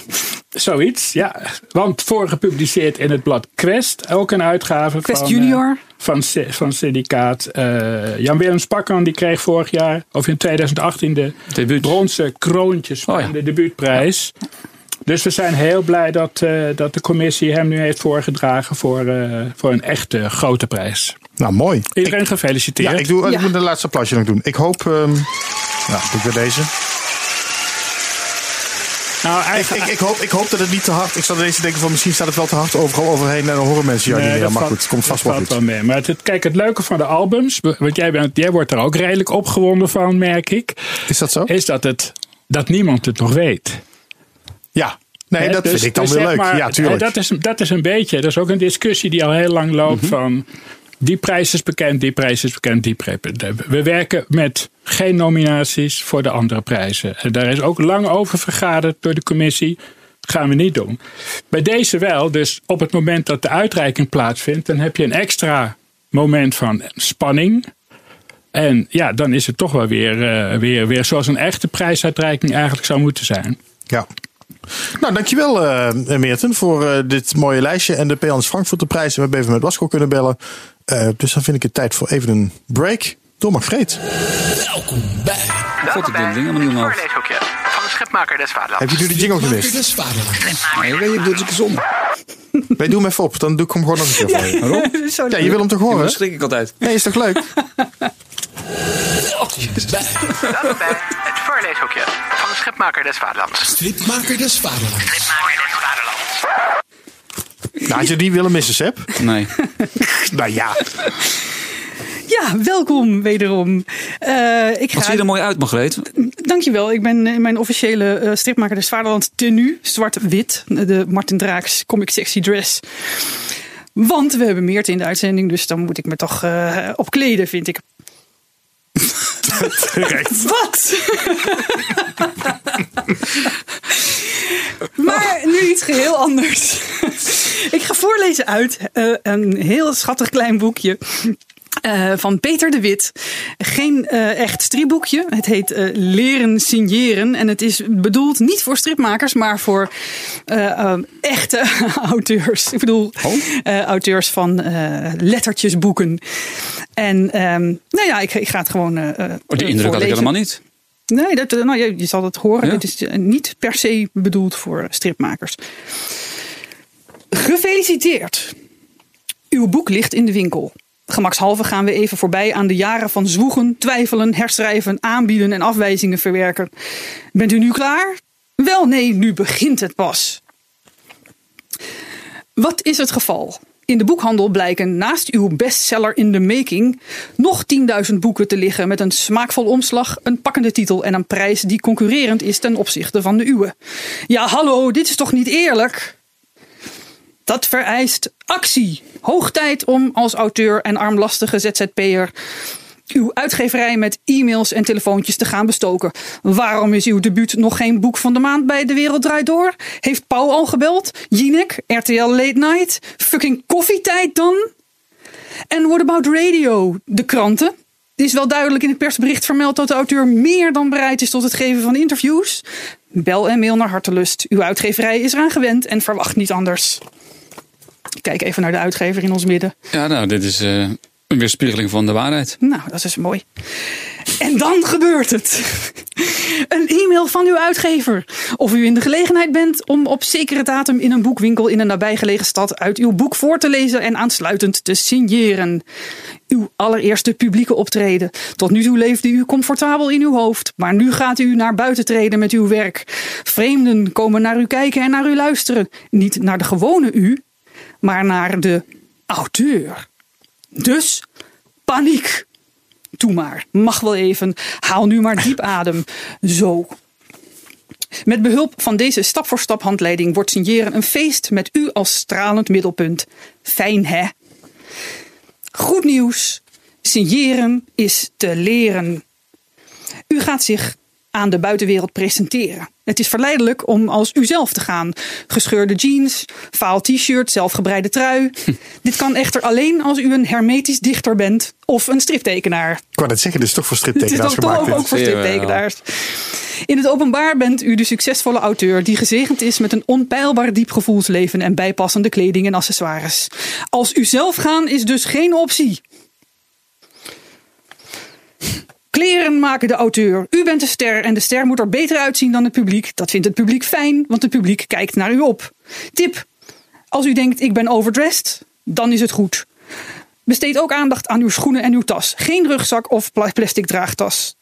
Zoiets, ja. Want voorgepubliceerd in het blad Quest. Ook een uitgave Quest van, Junior. eh, van, van Syndicaat. Eh, Jan Willem Spakman die kreeg vorig jaar, of in 2018, de Debuut. bronzen kroontjes van Oh ja. de debuutprijs. Dus we zijn heel blij dat, eh, dat de commissie hem nu heeft voorgedragen voor, eh, voor een echte grote prijs. Nou, mooi. Iedereen gefeliciteerd. Ja, ik, doe, ik moet de laatste applausje nog doen. Ik hoop... ehm nou, doe ik weer deze. Nou, Ik, eigenlijk, ik, ik, hoop, ik hoop dat het niet te hard... Ik zat ineens te denken van misschien staat het wel te hard overal overheen. En dan horen mensen jou Nee, niet meer. Maar goed, het komt vast wel goed. wel mee. Maar het, kijk, het leuke van de albums, want jij, bent, jij wordt er ook redelijk opgewonden van, merk ik, Is dat zo? is dat, het, dat niemand het nog weet. Ja. Nee, dat dus- vind ik dan dus weer leuk. maar, ja, tuurlijk. Dat is, dat is een beetje, dat is ook een discussie die al heel lang loopt Mhm. van die prijs is bekend, die prijs is bekend, die prijs. We werken met geen nominaties voor de andere prijzen. En daar is ook lang over vergaderd door de commissie. Gaan we niet doen. Bij deze wel, dus op het moment dat de uitreiking plaatsvindt, dan heb je een extra moment van spanning. En ja, dan is het toch wel weer, eh, weer, weer zoals een echte prijsuitreiking eigenlijk zou moeten zijn. Ja. Nou, dankjewel eh Meerten voor eh, dit mooie lijstje. En de Peans Frankfurter prijs. We hebben even met Wasco kunnen bellen. Eh, dus dan vind ik het tijd voor even een break. Door Margreet. Welkom bij God, ik ding niet voorleeshoekje van de schepmaker des Heb vaderlands. je nu de jingle gemist? des Vaderlands. Nee, weet je, ik doe het gezond. Nee, <laughs> doe hem even op. Dan doe ik hem gewoon nog een keer voor je. Ja, je wil hem toch horen? Dan schrik ik altijd. Nee, is toch leuk? <laughs> Welkom bij Welkom bij het voorleeshoekje van de schepmaker des vaderlands. Stripmaker des Vaderlands. Schepmaker des vaderlands. Nou, had je die willen missen, Seb? Nee. <laughs> Nou ja. Ja, welkom wederom. Eh, ik Wat zie ga, je er mooi uit, Margreet? dankjewel. Ik ben in mijn officiële eh, stripmaker des Vaderland tenue. Zwart-wit. De Martin Draaks Comic Sexy Dress. Want we hebben Meert in de uitzending. Dus dan moet ik me toch eh opkleden, vind ik. Wat? maar nu iets geheel anders. ik ga voorlezen uit eh, een heel schattig klein boekje. Eh, van Peter de Wit. Geen eh, echt stripboekje. Het heet eh, Leren Signeren. En het is bedoeld niet voor stripmakers, maar voor eh, eh, echte <laughs> auteurs. Ik bedoel, eh, auteurs van lettertjesboeken. En ehm, nou ja, ik, ik ga het gewoon. Oh, die indruk had ik helemaal niet. Nee, dat, nou, je, je zal het horen. Ja. Het is niet per se bedoeld voor stripmakers. Gefeliciteerd. Uw boek ligt in de winkel. Gemakshalve gaan we even voorbij aan de jaren van zwoegen, twijfelen, herschrijven, aanbieden en afwijzingen verwerken. Bent u nu klaar? Wel nee, nu begint het pas. Wat is het geval? In de boekhandel blijken naast uw bestseller in the making nog 10.000 boeken te liggen met een smaakvol omslag, een pakkende titel en een prijs die concurrerend is ten opzichte van de uwe. Ja, hallo, dit is toch niet eerlijk? Dat vereist actie. Hoog tijd om als auteur en armlastige ZZP'er uw uitgeverij met e-mails en telefoontjes te gaan bestoken. Waarom is uw debuut nog geen boek van de maand bij De Wereld Draait Door? Heeft Pauw al gebeld? Jinek? RTL Late Night? Fucking koffietijd dan? En What About Radio? De kranten? Is wel duidelijk in het persbericht vermeld dat de auteur meer dan bereid is tot het geven van interviews. Bel en mail naar hartelust. Uw uitgeverij is eraan gewend en verwacht niet anders. Ik kijk even naar de uitgever in ons midden. Ja, nou, dit is eh, Een weerspiegeling van de waarheid. Nou, dat is mooi. En dan gebeurt het. Een e-mail van uw uitgever. Of u in de gelegenheid bent om op zekere datum in een boekwinkel in een nabijgelegen stad uit uw boek voor te lezen en aansluitend te signeren. Uw allereerste publieke optreden. Tot nu toe leefde u comfortabel in uw hoofd, maar nu gaat u naar buiten treden met uw werk. Vreemden komen naar u kijken en naar u luisteren. Niet naar de gewone u, maar naar de auteur. Dus paniek. Doe maar, mag wel even. Haal nu maar diep <laughs> adem. Zo. Met behulp van deze stap voor stap handleiding wordt signeren een feest met u als stralend middelpunt. Fijn hè? Goed nieuws. Signeren is te leren. U gaat zich aan de buitenwereld presenteren. Het is verleidelijk om als uzelf te gaan. Gescheurde jeans, vaal t-shirt, zelfgebreide trui. Dit kan echter alleen als u een hermetisch dichter bent of een striptekenaar. Ik net zeggen, dit is toch voor <laughs> Het is striptekenaars toch, toch gemaakt. ook, dit. voor striptekenaars. In het openbaar bent u de succesvolle auteur die gezegend is met een onpeilbaar diep gevoelsleven en bijpassende kleding en accessoires. Als u zelf gaan is dus geen optie. Kleren maken de auteur. U bent de ster en de ster moet er beter uitzien dan het publiek. Dat vindt het publiek fijn, want het publiek kijkt naar u op. Tip: Als u denkt ik ben overdressed, dan is het goed. Besteed ook aandacht aan uw schoenen en uw tas. Geen rugzak of pla- plastic draagtas.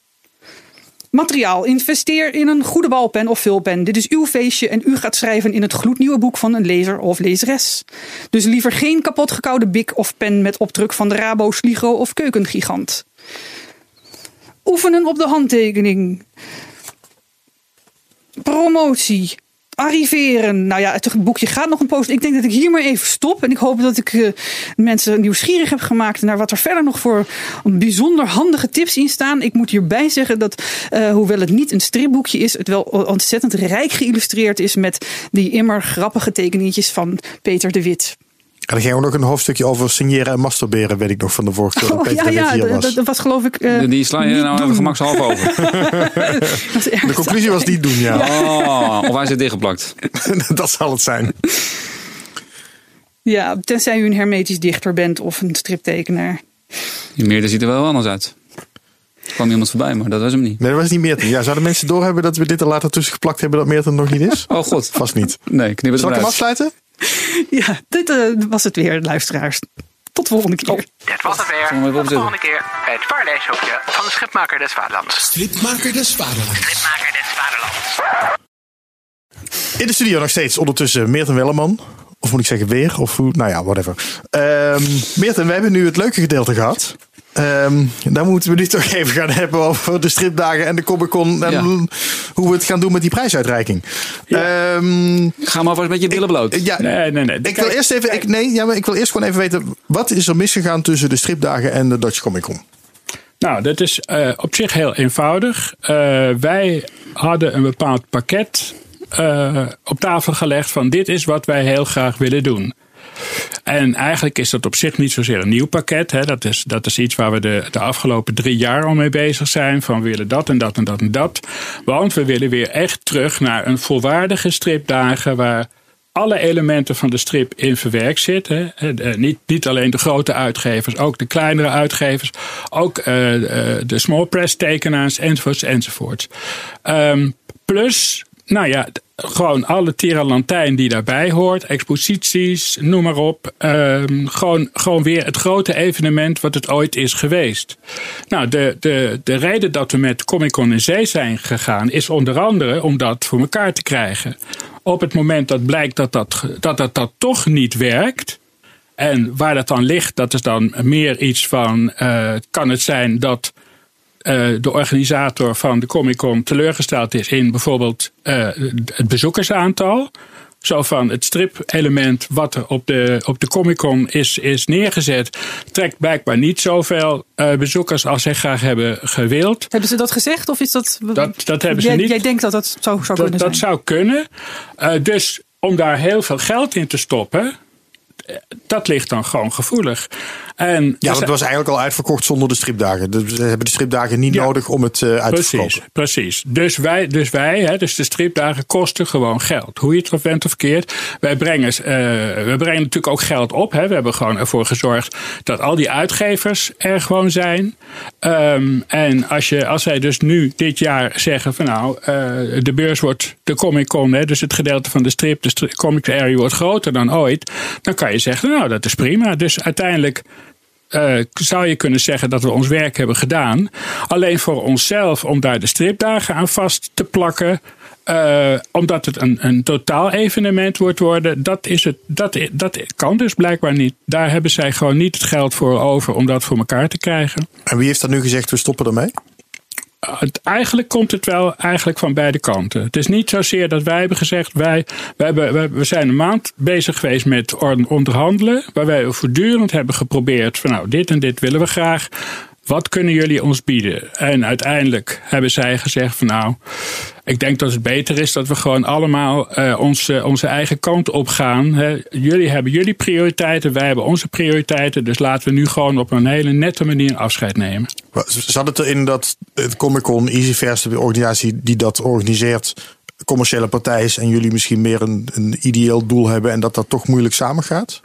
Materiaal. Investeer in een goede balpen of vulpen. Dit is uw feestje en u gaat schrijven in het gloednieuwe boek van een lezer of lezeres. Dus liever geen kapot gekoude bik of pen met opdruk van de Rabo, Sligo of Keukengigant. Oefenen op de handtekening. Promotie. Arriveren. Nou ja, het boekje gaat nog een post. Ik denk dat ik hier maar even stop. En ik hoop dat ik eh, mensen nieuwsgierig heb gemaakt naar wat er verder nog voor bijzonder handige tips in staan. Ik moet hierbij zeggen dat, eh, hoewel het niet een stripboekje is, het wel ontzettend rijk geïllustreerd is met die immer grappige tekeningetjes van Peter de Wit. En er ging ook nog een hoofdstukje over signeren en masturberen, weet ik nog van de vorige keer. dat Oh, Peter ja, hier dat- was. dat dat was geloof ik. eh, Die sla je nou even gemakshalve <laughs> over. Dat De conclusie was niet doen, ja. <laughs> Oh, of hij zit dichtgeplakt. <laughs> dat zal het zijn. Ja, tenzij u een hermetisch dichter bent of een striptekenaar. Die meerder ziet er wel anders uit. Er kwam iemand voorbij, maar dat was hem niet. Nee, dat was niet Meerten. Ja, zouden mensen doorhebben dat we dit er later tussen geplakt hebben dat Meerten nog niet is? Oh god. Vast niet. Nee, knip het Zal ik hem afsluiten? <laughs> Ja, dit eh, was het weer, luisteraars. Tot de volgende keer. Dit was het weer. Tot de volgende keer bij het Paradijshokje van de Schipmaker des Vaderlands. Stripmaker des Vaderlands. Schipmaker des Vaderlands. In de studio nog steeds ondertussen Meerten Welleman. Of moet ik zeggen weer? Of hoe? Nou ja, whatever. Ehm Meerten, we hebben nu het leuke gedeelte gehad. Ehm dan moeten we nu toch even gaan hebben over de stripdagen en de Comic Con. En Ja. hoe we het gaan doen met die prijsuitreiking. Ehm, Ga maar vast met je billen bloot. ja, Nee, nee, nee. ik wil eerst even. Ik, nee, ja, maar ik wil eerst gewoon even weten. Wat is er misgegaan tussen de stripdagen en de Dutch Comic Con? Nou, dat is eh, op zich heel eenvoudig. Eh, wij hadden een bepaald pakket eh, op tafel gelegd van dit is wat wij heel graag willen doen. En eigenlijk is dat op zich niet zozeer een nieuw pakket. Hè. Dat, is, dat is iets waar we de, de afgelopen drie jaar al mee bezig zijn. Van we willen dat en dat en dat en dat. Want we willen weer echt terug naar een volwaardige stripdagen waar alle elementen van de strip in verwerkt zitten. Eh, Niet, niet alleen de grote uitgevers, ook de kleinere uitgevers. Ook eh, eh, de small press tekenaars enzovoorts enzovoorts. Ehm, plus, nou ja, gewoon alle tiralantijn die daarbij hoort. Exposities, noem maar op. Ehm, gewoon, gewoon weer het grote evenement wat het ooit is geweest. Nou, de, de, de reden dat we met Comic Con in zee zijn gegaan... is onder andere om dat voor elkaar te krijgen. Op het moment dat blijkt dat dat, dat, dat, dat toch niet werkt... En waar dat dan ligt, dat is dan meer iets van: eh, kan het zijn dat eh, de organisator van de Comic Con teleurgesteld is in bijvoorbeeld eh, het bezoekersaantal? Zo van het strip-element wat er op de, op de Comic Con is, is neergezet, trekt blijkbaar niet zoveel eh, bezoekers als zij graag hebben gewild. Hebben ze dat gezegd of is dat... Dat- dat hebben ze jij, niet. Jij denkt dat dat zo zou Dat, kunnen dat zijn? zou kunnen. Dus om daar heel veel geld in te stoppen, dat ligt dan gewoon gevoelig. En Ja, want het was eigenlijk al uitverkocht zonder de stripdagen. Dus we hebben de stripdagen niet Ja. nodig om het eh, uit te verkopen. precies. Dus wij, dus wij hè, dus de stripdagen kosten gewoon geld. Hoe je het of bent of verkeerd. Wij brengen, eh, we brengen natuurlijk ook geld op. Hè. We hebben gewoon ervoor gezorgd dat al die uitgevers er gewoon zijn. Ehm, en als, je, als wij dus nu dit jaar zeggen van nou, eh, de beurs wordt de Comic Con, hè, dus het gedeelte van de strip, de comic area wordt groter dan ooit. Dan kan je zeggen, nou dat is prima. Dus uiteindelijk eh, zou je kunnen zeggen dat we ons werk hebben gedaan. Alleen voor onszelf, om daar de stripdagen aan vast te plakken. eh, omdat het een, een totaal evenement wordt worden, dat, is het, dat, dat kan dus blijkbaar niet. Daar hebben zij gewoon niet het geld voor over om dat voor elkaar te krijgen. En wie heeft dan nu gezegd, we stoppen ermee? Eigenlijk komt het wel eigenlijk van beide kanten. Het is niet zozeer dat wij hebben gezegd, wij, wij hebben, we zijn een maand bezig geweest met on- onderhandelen, waar wij voortdurend hebben geprobeerd van nou, dit en dit willen we graag. Wat kunnen jullie ons bieden? En uiteindelijk hebben zij gezegd van nou, ik denk dat het beter is dat we gewoon allemaal eh, onze, onze eigen kant op gaan. Hè. Jullie hebben jullie prioriteiten, wij hebben onze prioriteiten. Dus laten we nu gewoon op een hele nette manier afscheid nemen. Zat het erin dat het Comic Con, EasyFair, de organisatie die dat organiseert, commerciële partij is en jullie misschien meer een, een ideeel doel hebben en dat dat toch moeilijk samengaat?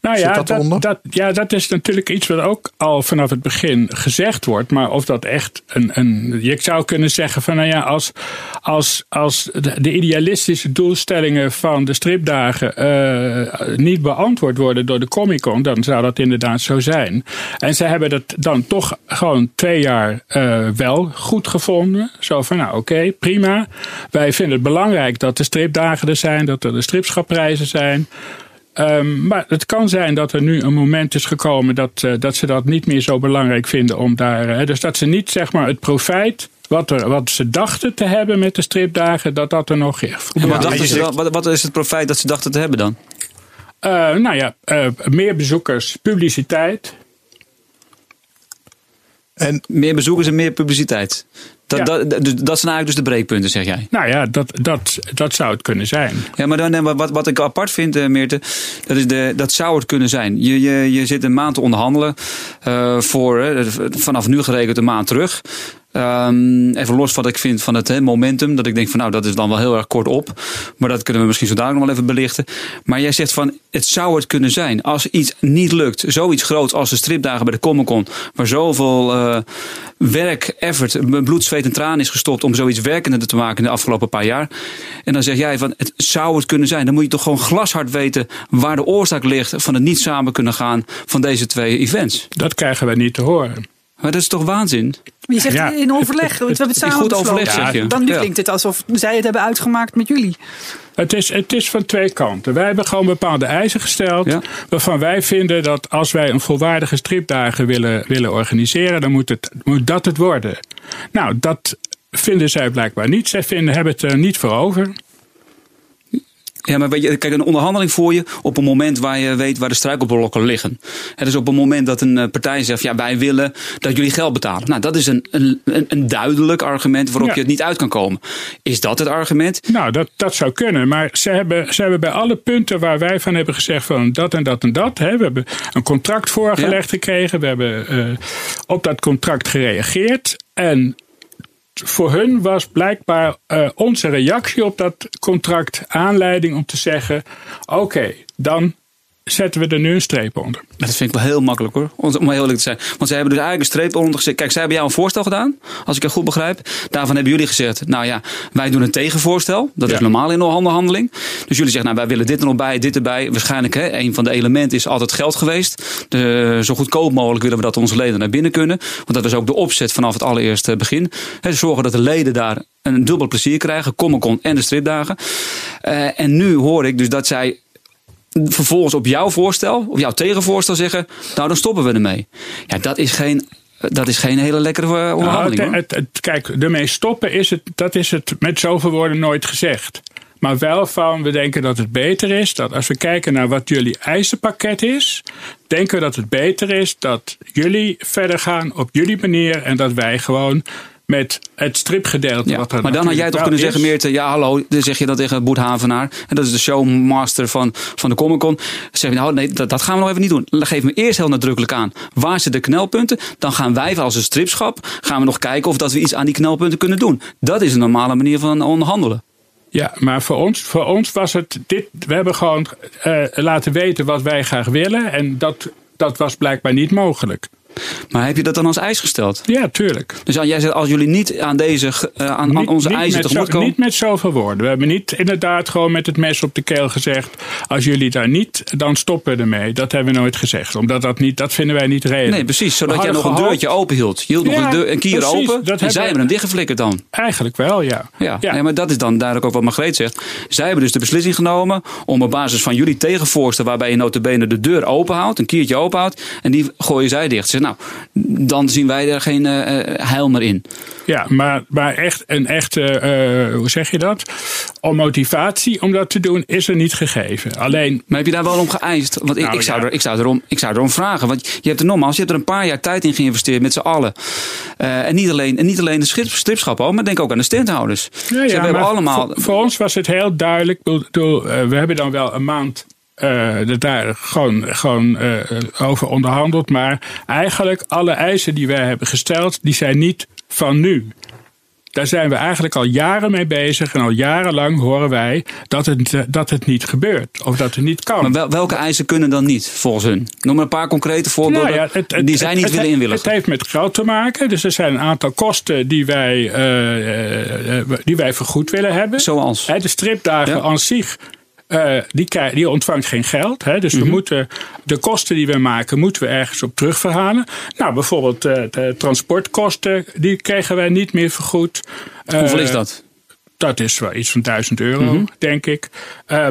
Nou ja dat dat, ja, dat is natuurlijk iets wat ook al vanaf het begin gezegd wordt. Maar of dat echt een. een je zou kunnen zeggen van nou ja, als, als, als de, de idealistische doelstellingen van de stripdagen eh, niet beantwoord worden door de Comic Con, dan zou dat inderdaad zo zijn. En ze hebben dat dan toch gewoon twee jaar eh, wel goed gevonden. Zo van nou oké, prima. Wij vinden het belangrijk dat de stripdagen er zijn, dat er de stripschapprijzen zijn. Ehm, maar het kan zijn dat er nu een moment is gekomen dat, eh, dat ze dat niet meer zo belangrijk vinden om daar. eh, dus dat ze niet zeg maar het profijt. Wat, er, wat ze dachten te hebben met de stripdagen, dat dat er nog is. Wat, Ja, dachten ze dan- wat, wat is het profijt dat ze dachten te hebben dan? Eh, nou ja, eh, meer bezoekers, publiciteit. En Meer bezoekers en meer publiciteit. Dat, Ja. dat, dus dat zijn eigenlijk dus de breekpunten, zeg jij. Nou ja, dat, dat, dat zou het kunnen zijn. Ja, maar dan, wat, wat ik apart vind, eh, Meerte, dat, is de, dat zou het kunnen zijn. Je, je, je zit een maand te onderhandelen eh, voor, vanaf nu gerekend een maand terug. Ehm, even los wat ik vind van het momentum. Dat ik denk van nou, dat is dan wel heel erg kort op. Maar dat kunnen we misschien zo dadelijk nog wel even belichten. Maar jij zegt van, het zou het kunnen zijn. Als iets niet lukt, zoiets groots als de stripdagen bij de Comic Con. Waar zoveel eh, werk, effort, bloed, zweet en tranen is gestopt om zoiets werkende te maken in de afgelopen paar jaar. En dan zeg jij van, het zou het kunnen zijn. Dan moet je toch gewoon glashard weten waar de oorzaak ligt van het niet samen kunnen gaan van deze twee events. Dat krijgen wij niet te horen. Maar dat is toch waanzin? Je zegt Ja, in overleg. het- we hebben het samen goed overleg, zeg je. Dan nu klinkt het alsof zij het hebben uitgemaakt met jullie. Het is, het is van twee kanten. Wij hebben gewoon bepaalde eisen gesteld. Ja. Waarvan wij vinden dat als wij een volwaardige stripdagen willen, willen organiseren, dan moet, het, moet dat het worden. Nou, dat vinden zij blijkbaar niet. Zij vinden, hebben het er niet voor over. Ja, maar weet je, kijk, een onderhandeling voor je op een moment waar je weet waar de struikelblokken liggen. Het is op een moment dat een eh, partij zegt, ja, wij willen dat jullie geld betalen. Nou, dat is een, een, een- duidelijk argument waarop Ja. je het niet uit kan komen. Is dat het argument? Nou, dat, dat zou kunnen. Maar ze hebben, ze hebben bij alle punten waar wij van hebben gezegd van dat en dat en dat. Hè, we hebben een contract voorgelegd gekregen. We hebben eh, op dat contract gereageerd. En voor hun was blijkbaar eh, onze reactie op dat contract aanleiding om te zeggen: oké, dan zetten we er nu een streep onder. Dat vind ik wel heel makkelijk hoor, om heel eerlijk te zijn. Want zij hebben dus eigenlijk een streep onder gezet. Kijk, zij hebben jou een voorstel gedaan, als ik het goed begrijp. Daarvan hebben jullie gezegd, nou ja, wij doen een tegenvoorstel. Dat is normaal in een onderhandeling. Dus jullie zeggen, nou wij willen dit er nog bij, dit erbij. Waarschijnlijk, hè, een van de elementen is altijd geld geweest. De, zo goedkoop mogelijk willen we dat onze leden naar binnen kunnen. Want dat is ook de opzet vanaf het allereerste begin. Hè, zorgen dat de leden daar een dubbel plezier krijgen. Comic Con en de stripdagen. Eh, en nu hoor ik dus dat zij vervolgens op jouw voorstel, op jouw tegenvoorstel zeggen, nou dan stoppen we ermee. Ja, dat is geen, dat is geen hele lekkere eh, onderhandeling. Nou, hoor. het, het, het- kijk, ermee stoppen is het, dat is het met zoveel woorden nooit gezegd. Maar wel van, we denken dat het beter is dat als we kijken naar wat jullie eisenpakket is, denken we dat het beter is dat jullie verder gaan op jullie manier en dat wij gewoon met het stripgedeelte. Ja, wat er maar dan had jij toch kunnen zeggen. Meerte, ja hallo, dan zeg je dat tegen Boet Havenaar. En dat is de showmaster van, van de Comic Con. Dan zeg je, nou nee, dat, dat gaan we nog even niet doen. Geef me eerst heel nadrukkelijk aan, waar zitten de knelpunten? Dan gaan wij als een stripschap, gaan we nog kijken of dat we iets aan die knelpunten kunnen doen. Dat is een normale manier van onderhandelen. Ja, maar voor ons, voor ons was het dit. We hebben gewoon eh, laten weten wat wij graag willen. En dat, dat was blijkbaar niet mogelijk. Maar heb je dat dan als eis gesteld? Ja, tuurlijk. Dus jij zegt, als jullie niet aan, deze, eh, aan, aan Niet- onze niet eisen tegemoet komen... Niet met zoveel woorden. We hebben niet inderdaad gewoon met het mes op de keel gezegd. Als jullie daar niet, dan stoppen we ermee. Dat hebben we nooit gezegd. Omdat dat niet, dat vinden wij niet redelijk. Nee, precies. Zodat jij nog een deurtje open hield. Je hield nog Ja, een, deur, een kier precies. open Dat en hebben- zij hebben hem dichtgeflikkerd dan. Eigenlijk wel, ja. Ja, Nee, maar dat is dan duidelijk ook wat Margreet zegt. Zij hebben dus de beslissing genomen om op basis van jullie tegenvoorstel... waarbij je notabene de deur open houdt, een kiertje open houdt... en die gooien zij dicht. Nou, dan zien wij er geen eh, eh, heil meer in. Ja, maar, maar echt een echte, eh, hoe zeg je dat? Om motivatie om dat te doen is er niet gegeven. Alleen. Maar heb je daar wel om geëist? Want ik, Nou, ik, zou, ja. er, ik, zou, erom, ik zou erom vragen. Want je hebt er nogmaals, je hebt er een paar jaar tijd in geïnvesteerd met z'n allen. En, niet alleen, en niet alleen de schip- stripschap, al, maar denk ook aan de standhouders. Ja, ja, hebben maar allemaal... Voor, voor ons was het heel duidelijk. Bedoel, we hebben dan wel een maand. Eh, er daar gewoon, gewoon eh, over onderhandeld. Maar eigenlijk alle eisen die wij hebben gesteld, die zijn niet van nu. Daar zijn we eigenlijk al jaren mee bezig. En al jarenlang horen wij dat het, eh, dat het niet gebeurt. Of dat het niet kan. Maar wel- welke eisen kunnen dan niet, volgens hun? Noem maar een paar concrete voorbeelden Nou ja, het- het- die zij niet willen inwilligen. Het heeft met geld te maken. Dus er zijn een aantal kosten die wij, die wij vergoed willen hebben. Zoals? De stripdagen Ja. aan zich. Eh, die, krijg- die ontvangt geen geld. Hè? Dus Mhm. we moeten de kosten die we maken, moeten we ergens op terugverhalen. Nou, bijvoorbeeld eh, de transportkosten, die kregen wij niet meer vergoed. Hoeveel Eh, is dat? dat is wel iets van 1000 euro, Mhm. denk ik.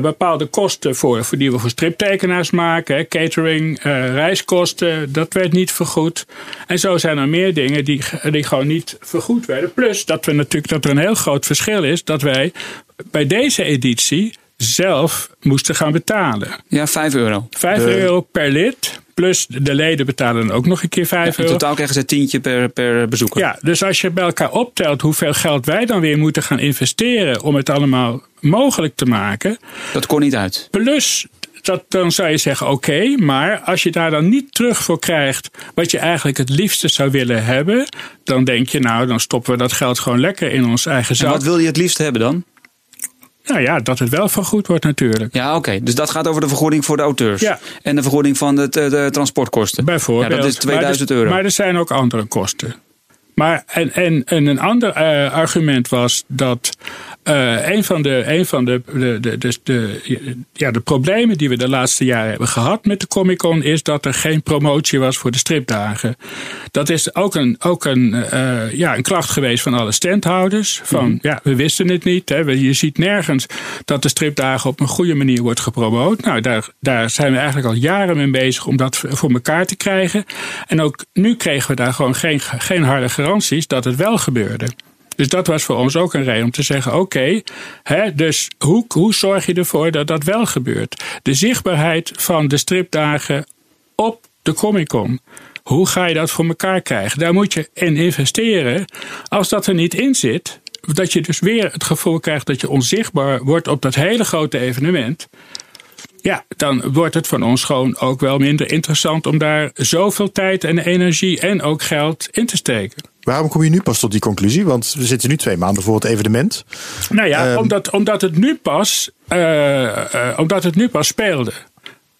Bepaalde kosten voor, voor die we voor striptekenaars maken. hè, Catering, reiskosten, dat werd niet vergoed. En zo zijn er meer dingen die, die gewoon niet vergoed werden. Plus dat, we natuurlijk, dat er een heel groot verschil is dat wij bij deze editie zelf moesten gaan betalen. Ja, 5 euro. 5 De- euro per lid. Plus de leden betalen ook nog een keer 5 In euro. totaal krijgen ze een tientje per, per bezoeker. Ja, dus als je bij elkaar optelt hoeveel geld wij dan weer moeten gaan investeren om het allemaal mogelijk te maken. Dat kon niet uit. Plus, dat, dan zou je zeggen: oké, maar als je daar dan niet terug voor krijgt wat je eigenlijk het liefste zou willen hebben, dan denk je, nou, dan stoppen we dat geld gewoon lekker in ons eigen En zak. wat wil je het liefst hebben dan? Nou ja, dat het wel vergoed wordt natuurlijk. Ja, oké. Dus dat gaat over de vergoeding voor de auteurs. Ja. En de vergoeding van de, de, de transportkosten. Bijvoorbeeld. Ja, dat is 2000 maar er, euro. Maar er zijn ook andere kosten. Maar en, en, en een ander eh, argument was dat eh, een van, de, een van de, de, de, de, de- ja, de problemen die we de laatste jaren hebben gehad met de Comic Con is dat er geen promotie was voor de stripdagen. Dat is ook een, ook een, eh, ja, een klacht geweest van alle standhouders. Van Mhm. ja, we wisten het niet. Hè. We- Je ziet nergens dat de stripdagen op een goede manier wordt gepromoot. Nou, daar, daar zijn we eigenlijk al jaren mee bezig om dat voor elkaar te krijgen. En ook nu kregen we daar gewoon geen, geen harde dat het wel gebeurde. Dus dat was voor ons ook een reden om te zeggen: oké, dus hoe, hoe zorg je ervoor dat dat wel gebeurt? De zichtbaarheid van de stripdagen op de Comic Con. Hoe ga je dat voor elkaar krijgen? Daar moet je in investeren. Als dat er niet in zit, dat je dus weer het gevoel krijgt dat je onzichtbaar wordt op dat hele grote evenement. Ja, dan wordt het van ons gewoon ook wel minder interessant om daar zoveel tijd en energie en ook geld in te steken. Waarom kom je nu pas tot die conclusie? Want we zitten nu twee maanden voor het evenement. Nou ja, Ehm. omdat, omdat, het nu pas, eh, eh, omdat het nu pas speelde.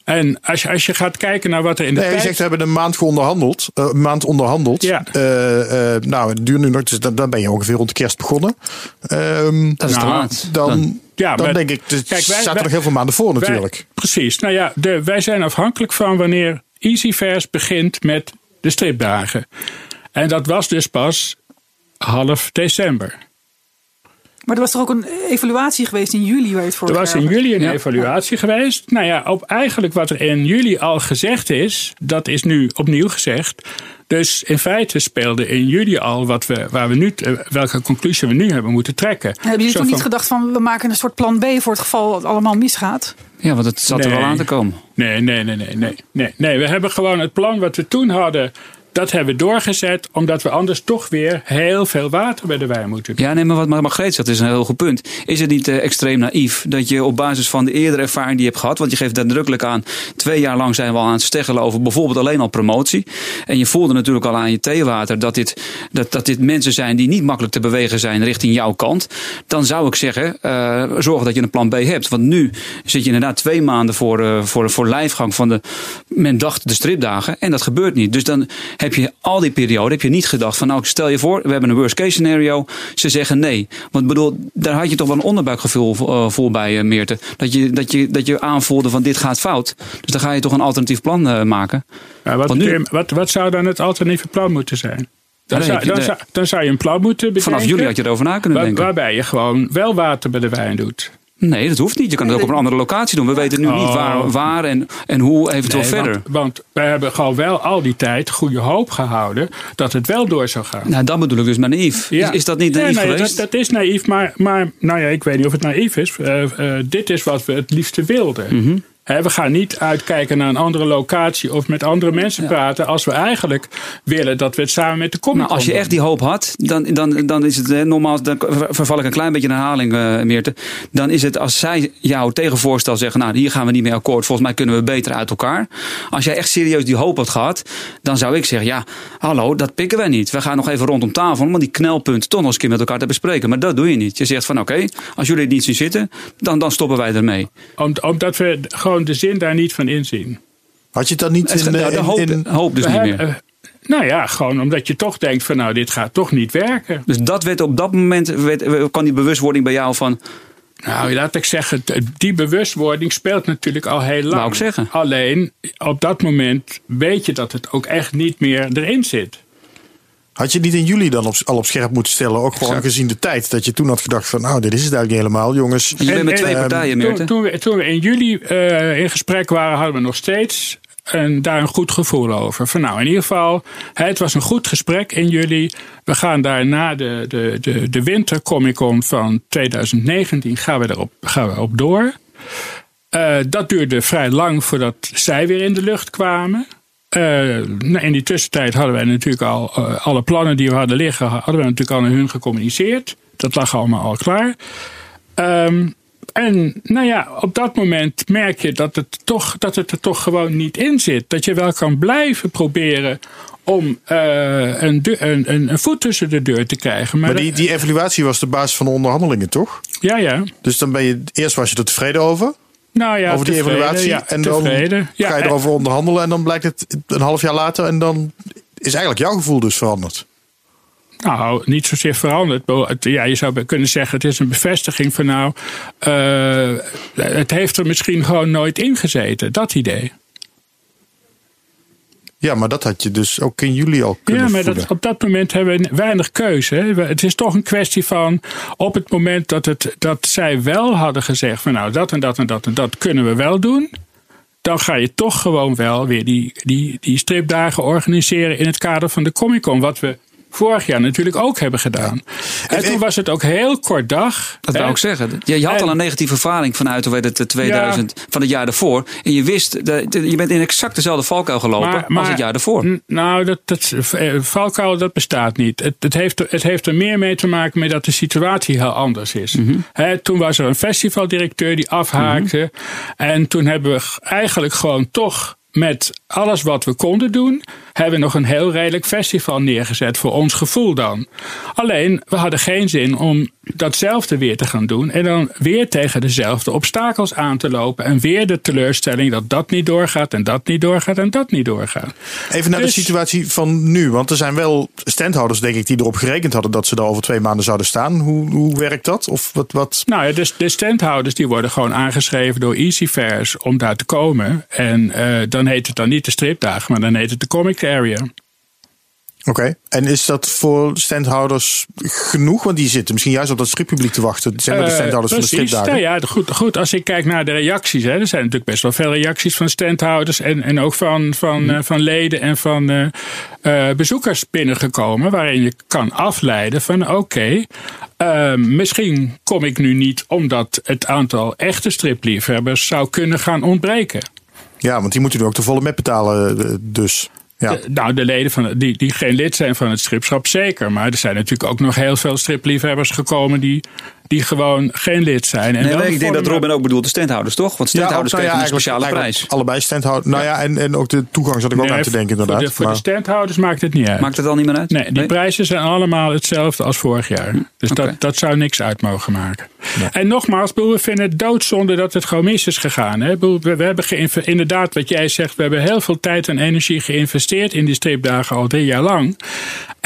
En als je, als je gaat kijken naar wat er in de Nee, je zegt we hebben een maand onderhandeld. eh, een maand onderhandeld. Ja. Eh, eh, nou, het duurt nu nog. Dus dan, dan ben je ongeveer rond de kerst begonnen. Ehm, Dat is te Nou, laat. dan, Dan- Ja, dan maar- denk ik, er Kijk, wij- zaten nog heel veel maanden voor Wij- natuurlijk. precies. Nou ja, de, wij zijn afhankelijk van wanneer Easyverse begint met de stripdagen. En dat was dus pas half december. Maar er was toch ook een evaluatie geweest in juli waar je het voor Er was in juli een Ja. evaluatie geweest. Nou ja, op eigenlijk wat er in juli al gezegd is, dat is nu opnieuw gezegd. Dus in feite speelde in juli al wat we, waar we nu, welke conclusie we nu hebben moeten trekken. Hebben jullie Zo toen niet gedacht van we maken een soort plan B voor het geval het allemaal misgaat? Ja, want het zat er wel aan te komen. Nee, nee, nee, nee, nee, nee. Nee, we hebben gewoon het plan wat we toen hadden. Dat hebben we doorgezet, omdat we anders toch weer heel veel water bij de wijn moeten. Ja, nee, maar wat Margreet zegt is een heel goed punt. Is het niet eh, extreem naïef dat je op basis van de eerdere ervaring die je hebt gehad, want je geeft nadrukkelijk aan, twee jaar lang zijn we al aan het steggelen over bijvoorbeeld alleen al promotie. En je voelde natuurlijk al aan je theewater dat dit, dat, dat dit mensen zijn die niet makkelijk te bewegen zijn richting jouw kant. Dan zou ik zeggen, eh zorg dat je een plan B hebt. Want nu zit je inderdaad twee maanden voor, eh, voor, voor lijfgang van de, men dacht de stripdagen. En dat gebeurt niet. Dus dan heb je al die periode heb je niet gedacht van nou stel je voor, we hebben een worst case scenario. Ze zeggen nee. Want bedoel, daar had je toch wel een onderbuikgevoel eh, voor bij, eh, Meerte. Dat je, dat, je, dat je aanvoelde van dit gaat fout. Dus dan ga je toch een alternatief plan eh, maken. Ja, wat, nu- wat, wat zou dan het alternatieve plan moeten zijn? Dan, zou, heb je- dan, zou, dan zou je een plan moeten bedenken. Vanaf juli had je erover na kunnen waar- denken. waarbij je gewoon wel water bij de wijn doet. Nee, dat hoeft niet. Je kan het ook op een andere locatie doen. We weten nu niet Oh. waar, waar en, en hoe eventueel Nee, verder. Want, want we hebben gewoon wel al die tijd goede hoop gehouden dat het wel door zou gaan. Nou, dat bedoel ik dus maar naïef. Ja. Is, is dat niet naïef nee, geweest? Dat, dat is naïef, maar, maar nou ja, ik weet niet of het naïef is. Eh, eh, dit is wat we het liefste wilden. Mhm. We gaan niet uitkijken naar een andere locatie of met andere mensen praten als we eigenlijk willen dat we het samen met de Comic Nou, als je echt die hoop had, dan, dan, dan is het normaal. Dan verval ik een klein beetje in herhaling, eh Meerte. Dan is het als zij jouw tegenvoorstel zeggen: Nou, hier gaan we niet mee akkoord. Volgens mij kunnen we beter uit elkaar. Als jij echt serieus die hoop had gehad, dan zou ik zeggen: Ja, hallo, dat pikken wij niet. We gaan nog even rondom tafel om die knelpunten toch nog eens een keer met elkaar te bespreken. Maar dat doe je niet. Je zegt van: Oké, als jullie het niet zien zitten, dan, dan stoppen wij ermee. Om, omdat we gewoon de zin daar niet van inzien. Had je het dan niet Het, in, nou, eh, de in, hoop, in- hoop dus niet meer. eh, nou ja, gewoon omdat je toch denkt van nou, dit gaat toch niet werken. Dus dat werd op dat moment, werd, kwam die bewustwording bij jou van. Nou, laat ik zeggen, die bewustwording speelt natuurlijk al heel lang. Wou ik zeggen. Alleen, op dat moment weet je dat het ook echt niet meer erin zit. Had je niet in juli dan op, al op scherp moeten stellen? Ook gewoon Exact. gezien de tijd. Dat je toen had gedacht van nou, dit is het eigenlijk niet helemaal, jongens. Je bent met En- twee en- partijen, Toen, Meerte. toen, we, toen we in juli eh, in gesprek waren, hadden we nog steeds een, daar een goed gevoel over. Van nou, in ieder geval, het was een goed gesprek in juli. We gaan daar na de, de, de, de winter Comic Con van 2019 gaan we erop gaan we op door. Eh, dat duurde vrij lang voordat zij weer in de lucht kwamen. Eh, nou, in die tussentijd hadden wij natuurlijk al eh, alle plannen die we hadden liggen, hadden we natuurlijk al naar hun gecommuniceerd. Dat lag allemaal al klaar. Ehm, en nou ja, op dat moment merk je dat het, toch, dat het er toch gewoon niet in zit. Dat je wel kan blijven proberen om eh, een, deur- een, een, een voet tussen de deur te krijgen. Maar, Maar die, die evaluatie was de basis van de onderhandelingen, toch? ja, ja. Dus dan ben je, eerst was je er tevreden over, Nou ja, over die tevreden, evaluatie. ja, en dan tevreden. Ga je erover onderhandelen en dan blijkt het een half jaar later. En dan is eigenlijk jouw gevoel dus veranderd. Nou, niet zozeer veranderd. Ja, je zou kunnen zeggen, het is een bevestiging van nou, eh, het heeft er misschien gewoon nooit in gezeten. Dat idee. Ja, maar dat had je dus ook in juli al kunnen Ja, maar dat, op dat moment hebben we weinig keuze. Hè. Het is toch een kwestie van op het moment dat, het, dat zij wel hadden gezegd van nou dat en dat en dat en dat kunnen we wel doen. Dan ga je toch gewoon wel weer die, die, die stripdagen organiseren in het kader van de Comic Con. Wat we vorig jaar natuurlijk ook hebben gedaan. En toen was het ook heel kort dag. Dat wou ik zeggen. Je, je had En- al een negatieve ervaring vanuit hoe werd het, eh, 2000 van het jaar daarvoor. En je wist, dat- je bent in exact dezelfde valkuil gelopen als het jaar daarvoor. Nou, dat, dat, eh, valkuil dat bestaat niet. Het, het, heeft, er- het heeft er meer mee te maken met dat de situatie heel anders is. Mhm. Toen was er een festivaldirecteur die afhaakte. En toen hebben we eigenlijk gewoon toch met alles wat we konden doen, hebben we nog een heel redelijk festival neergezet voor ons gevoel dan. Alleen, we hadden geen zin om datzelfde weer te gaan doen en dan weer tegen dezelfde obstakels aan te lopen en weer de teleurstelling dat dat niet doorgaat en dat niet doorgaat en dat niet doorgaat. Even naar Dus- de situatie van nu. Want er zijn wel standhouders, denk ik, die erop gerekend hadden dat ze er over twee maanden zouden staan. Hoe, hoe werkt dat? Of wat, wat? Nou ja, dus de standhouders die worden gewoon aangeschreven door EasyFairs om daar te komen. En eh, dan heet het dan niet de stripdagen, maar dan heet het de Comic Area. Oké. En is dat voor standhouders genoeg? Want die zitten misschien juist op dat strippubliek te wachten. Zijn maar de Eh, standhouders van de stripdagen? Nou ja, goed, goed, als ik kijk naar de reacties, hè, er zijn natuurlijk best wel veel reacties van standhouders en, en ook van, van, Mhm. eh, van leden en van eh, bezoekers binnengekomen, waarin je kan afleiden van oké, misschien kom ik nu niet omdat het aantal echte stripliefhebbers zou kunnen gaan ontbreken. Ja, want die moeten nu ook de volle met betalen. eh, Dus. Ja. Nou, de leden van, die, die geen lid zijn van het stripschap, zeker. Maar er zijn natuurlijk ook nog heel veel stripliefhebbers gekomen die, die gewoon geen lid zijn. En Nee, wel nee, ik denk dat Robin ook bedoelt de standhouders, toch? Want standhouders ook, nou ja, een speciale eigenlijk- prijs. Allebei standhouders. Nou ja, en, en ook de toegang zat ik ook aan te denken voor inderdaad. de, voor de standhouders maakt het niet uit. Maakt het al niet meer uit? Nee, die prijzen zijn allemaal hetzelfde als vorig jaar. Dus dat, dat zou niks uit mogen maken. En nogmaals, we vinden het doodzonde dat het gewoon mis is gegaan. Hè? We, we hebben inderdaad, wat jij zegt, we hebben heel veel tijd en energie geïnvesteerd in die stripdagen al drie jaar lang.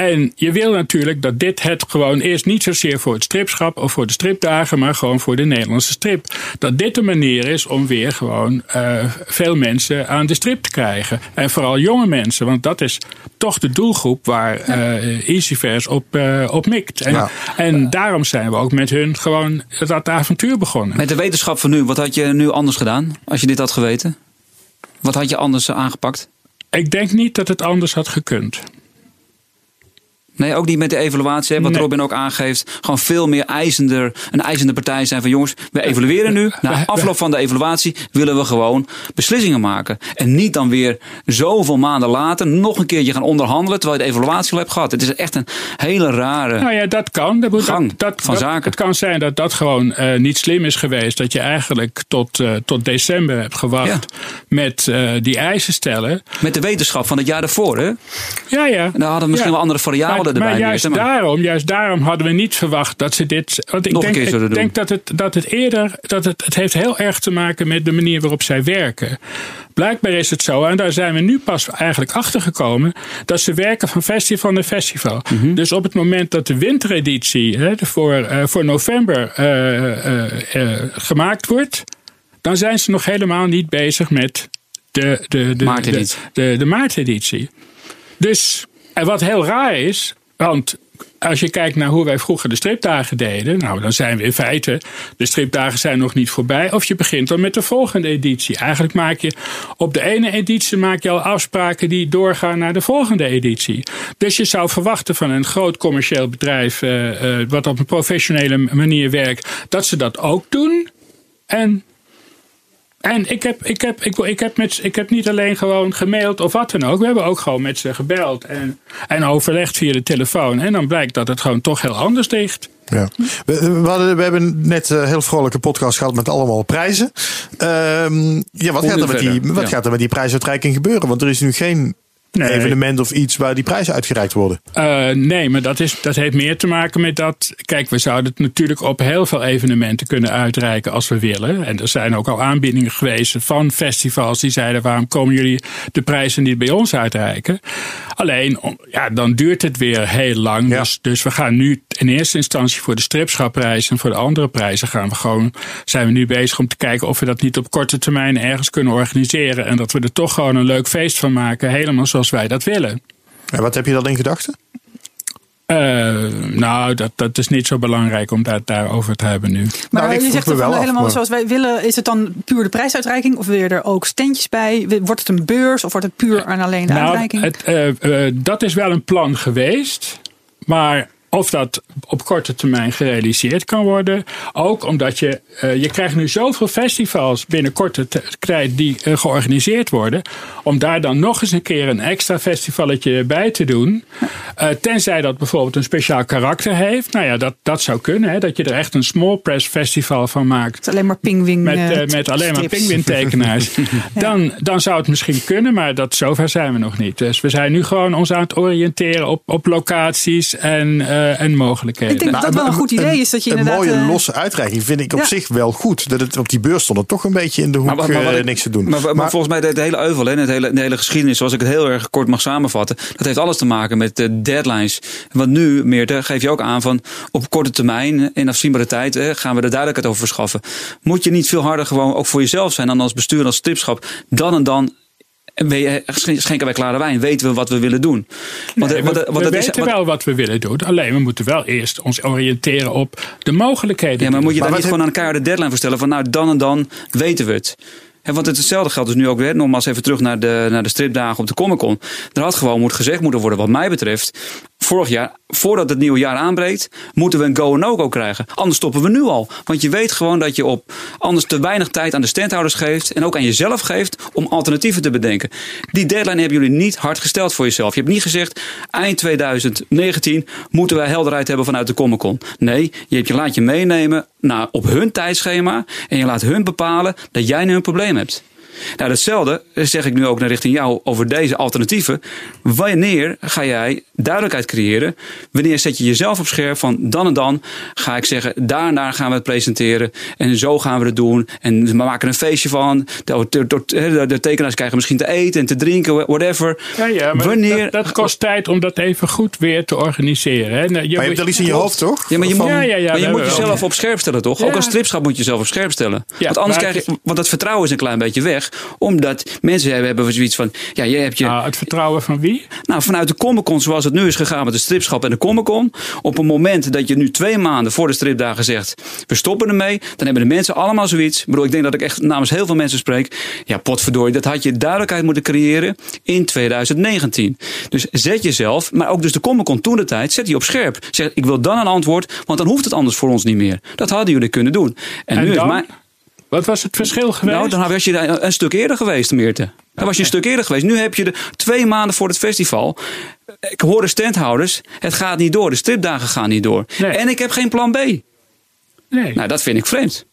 En je wil natuurlijk dat dit het gewoon is, niet zozeer voor het stripschap of voor de stripdagen, maar gewoon voor de Nederlandse strip. Dat dit de manier is om weer gewoon eh, veel mensen aan de strip te krijgen. En vooral jonge mensen, want dat is toch de doelgroep waar eh Easyverse op, eh, op mikt. En, Ja. en daarom zijn we ook met hun gewoon dat avontuur begonnen. Met de wetenschap van nu, wat had je nu anders gedaan als je dit had geweten? Wat had je anders aangepakt? Ik denk niet dat het anders had gekund. Nee, ook niet met de evaluatie, hè, wat Nee. Robin ook aangeeft. Gewoon veel meer eisender, een eisende partij zijn van jongens, we evalueren nu. Na afloop van de evaluatie willen we gewoon beslissingen maken. En niet dan weer zoveel maanden later nog een keertje gaan onderhandelen terwijl je de evaluatie al hebt gehad. Het is echt een hele rare. Nou ja, dat kan. Dat, moet- Gang dat, dat, van zaken. Het kan zijn dat dat gewoon eh, niet slim is geweest. Dat je eigenlijk tot, eh, tot december hebt gewacht met eh, die eisen stellen. Met de wetenschap van het jaar ervoor, hè? Ja, ja. En daar hadden we misschien Ja. wel andere variabelen maar, erbij. Maar juist, maar- daarom, juist daarom hadden we niet verwacht dat ze dit. Want ik Nog een denk, keer zullen ik doen. denk dat het, dat het eerder. Dat het, het heeft heel erg te maken met de manier waarop zij werken. Blijkbaar is het zo, en daar zijn we nu pas eigenlijk achter gekomen. dat ze werken van festival naar festival. Mhm. Dus op het moment dat de wintereditie hè, de voor, eh, voor november eh, eh, gemaakt wordt. dan zijn ze nog helemaal niet bezig met de, de, de, Maarteditie. de, de, de maarteditie. Dus, en wat heel raar is, want als je kijkt naar hoe wij vroeger de stripdagen deden, nou dan zijn we in feite, de stripdagen zijn nog niet voorbij, of je begint dan met de volgende editie. Eigenlijk maak je op de ene editie maak je al afspraken die doorgaan naar de volgende editie. Dus je zou verwachten van een groot commercieel bedrijf, eh, eh, wat op een professionele manier werkt, dat ze dat ook doen. En en ik heb, ik, heb, ik, ik, heb met, ik heb niet alleen gewoon gemaild of wat dan ook. We hebben ook gewoon met ze gebeld en, en overlegd via de telefoon. En dan blijkt dat het gewoon toch heel anders ligt. Ja. We, we, hadden, we hebben net een heel vrolijke podcast gehad met allemaal prijzen. Ehm, ja, wat, gaat er, met die, wat Ja. gaat er met die prijsuitreiking gebeuren? Want er is nu geen Nee. evenement of iets waar die prijzen uitgereikt worden. Eh, nee, maar dat, is, dat heeft meer te maken met dat. Kijk, we zouden het natuurlijk op heel veel evenementen kunnen uitreiken als we willen. En er zijn ook al aanbiedingen geweest van festivals die zeiden: waarom komen jullie de prijzen niet bij ons uitreiken? Alleen, ja, dan duurt het weer heel lang. Ja. Dus, dus we gaan nu in eerste instantie voor de stripschapprijs en voor de andere prijzen gaan we gewoon, zijn we nu bezig om te kijken of we dat niet op korte termijn ergens kunnen organiseren. En dat we er toch gewoon een leuk feest van maken, helemaal zoals wij dat willen. En wat heb je dan in gedachten? Eh, nou, dat, dat is niet zo belangrijk om daar, daarover te hebben nu. Maar Nou, je zegt er wel af, helemaal zoals wij willen. Is het dan puur de prijsuitreiking? Of wil je er ook standjes bij? Wordt het een beurs? Of wordt het puur en alleen de nou, uitreiking? het, eh, eh, dat is wel een plan geweest. Maar of dat op korte termijn gerealiseerd kan worden. Ook omdat je, eh, je krijgt nu zoveel festivals binnen korte tijd die eh, georganiseerd worden. Om daar dan nog eens een keer een extra festivalletje bij te doen. Eh, tenzij dat bijvoorbeeld een speciaal karakter heeft. Nou ja, dat, dat zou kunnen. Hè, dat je er echt een small press festival van maakt. Is alleen maar pingwing. Met, met alleen maar strips. pinguïntekenaars. <laughs> dan, dan zou het misschien kunnen, maar dat, zover zijn we nog niet. Dus we zijn nu gewoon ons aan het oriënteren op, op locaties en, eh, en mogelijkheden. Ik denk dat dat wel een goed idee is. Dat je een mooie eh, losse uitreiking vind ik op ja. zich wel goed. Dat het op die beurs stond het toch een beetje in de hoek Maar, maar eh, ik- niks te doen. Maar, maar, volgens mij de, de hele euvel, hè, het hele, de hele geschiedenis, zoals ik het heel erg kort mag samenvatten, dat heeft alles te maken met de deadlines. Want nu, Meerte, geef je ook aan van op korte termijn, in afzienbare tijd, hè, gaan we er duidelijkheid over verschaffen. Moet je niet veel harder gewoon ook voor jezelf zijn dan als bestuur, als stripschap, dan en dan. We- Schenken wij klare wijn, weten we wat we willen doen. Want, Nee, want- we want we dat is- weten want- wel wat we willen doen. Alleen we moeten wel eerst ons oriënteren op de mogelijkheden. Ja, maar moet je daar niet gewoon een keiharde deadline voor stellen? Van nou, dan en dan weten we het. Hè, want het hetzelfde geldt dus nu ook weer. Nogmaals even terug naar de, naar de stripdagen op de Comic Con. Er had gewoon moet gezegd moeten worden, wat mij betreft. Vorig jaar, voordat het nieuwe jaar aanbreekt, moeten we een go en no-go krijgen. Anders stoppen we nu al. Want je weet gewoon dat je op anders te weinig tijd aan de standhouders geeft en ook aan jezelf geeft om alternatieven te bedenken. Die deadline hebben jullie niet hard gesteld voor jezelf. Je hebt niet gezegd eind 2019 moeten wij helderheid hebben vanuit de Comic. Nee, je, hebt, je laat je meenemen naar, op hun tijdschema en je laat hun bepalen dat jij nu een probleem hebt. Nou, datzelfde zeg ik nu ook naar richting jou over deze alternatieven. Wanneer ga jij duidelijkheid creëren? Wanneer zet je jezelf op scherp van dan en dan ga ik zeggen, daarna gaan we het presenteren en zo gaan we het doen en we maken een feestje van. De, de, de, de tekenaars krijgen misschien te eten en te drinken, whatever. Ja, ja, maar Wanneer- dat, dat kost tijd om dat even goed weer te organiseren. Hè? Nou, Maar je hebt wel iets in je hoofd, toch? Ja, maar je, Van- Ja, ja, ja, maar je moet jezelf wel. op scherp stellen, toch? Ja. Ook als stripschap moet je jezelf op scherp stellen. Ja, want anders krijg je, want dat vertrouwen is een klein beetje weg. Omdat mensen hebben, hebben zoiets van, ja, jij hebt je, Nou, het vertrouwen van wie? nou, vanuit de Comic Con zoals het nu is gegaan met de stripschap en de Comic Con. Op een moment dat je nu twee maanden voor de stripdagen zegt, we stoppen ermee. Dan hebben de mensen allemaal zoiets. Ik bedoel, ik denk dat ik echt namens heel veel mensen spreek. Ja, potverdorie, dat had je duidelijkheid moeten creëren in 2019. Dus zet jezelf, maar ook dus de Comic Con toen de tijd, zet die op scherp. Zeg, ik wil dan een antwoord, want dan hoeft het anders voor ons niet meer. Dat hadden jullie kunnen doen. En, En nu dan? is mijn... Wat was het verschil geweest? Nou, dan was je een stuk eerder geweest, Meerte. Dan was je een stuk eerder geweest. Nu heb je de twee maanden voor het festival. Ik hoor de standhouders. Het gaat niet door. De stripdagen gaan niet door. Nee. En ik heb geen plan B. nee. Nou, dat vind ik vreemd.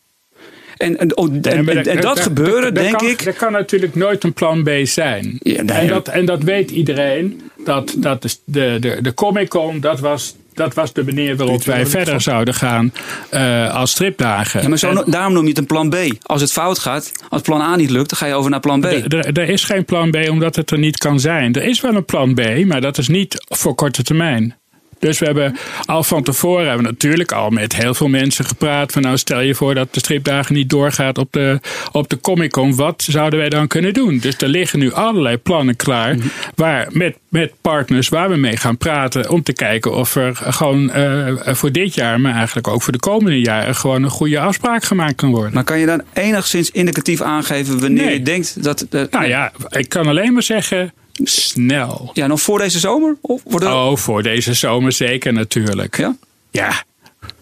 En, en, en, Nee, maar en- en dat gebeuren, denk kan, ik. Er kan natuurlijk nooit een plan B zijn. Ja, nee, en, dat, en dat weet iedereen. Dat, dat de, de, de, de Comic Con, dat was, dat was de manier waarop wij verder zouden gaan eh, als stripdagen. Ja, maar zo, En- no- daarom noem je het een plan B. Als het fout gaat, als plan A niet lukt, dan ga je over naar plan B. Er is geen plan B omdat het er niet kan zijn. Er is wel een plan B, maar dat is niet voor korte termijn. Dus we hebben al van tevoren hebben we natuurlijk al met heel veel mensen gepraat. Van nou stel je voor dat de stripdagen niet doorgaat op de, op de Comic Con. Wat zouden wij dan kunnen doen? Dus er liggen nu allerlei plannen klaar. Mhm. Waar, met, met partners waar we mee gaan praten. Om te kijken of er gewoon eh, voor dit jaar, maar eigenlijk ook voor de komende jaren. gewoon een goede afspraak gemaakt kan worden. Maar kan je dan enigszins indicatief aangeven wanneer Nee. je denkt dat. eh, nou ja, ik kan alleen maar zeggen. Snel. Ja, nog voor deze zomer? Of wordt Oh, voor deze zomer zeker natuurlijk. Ja, Ja.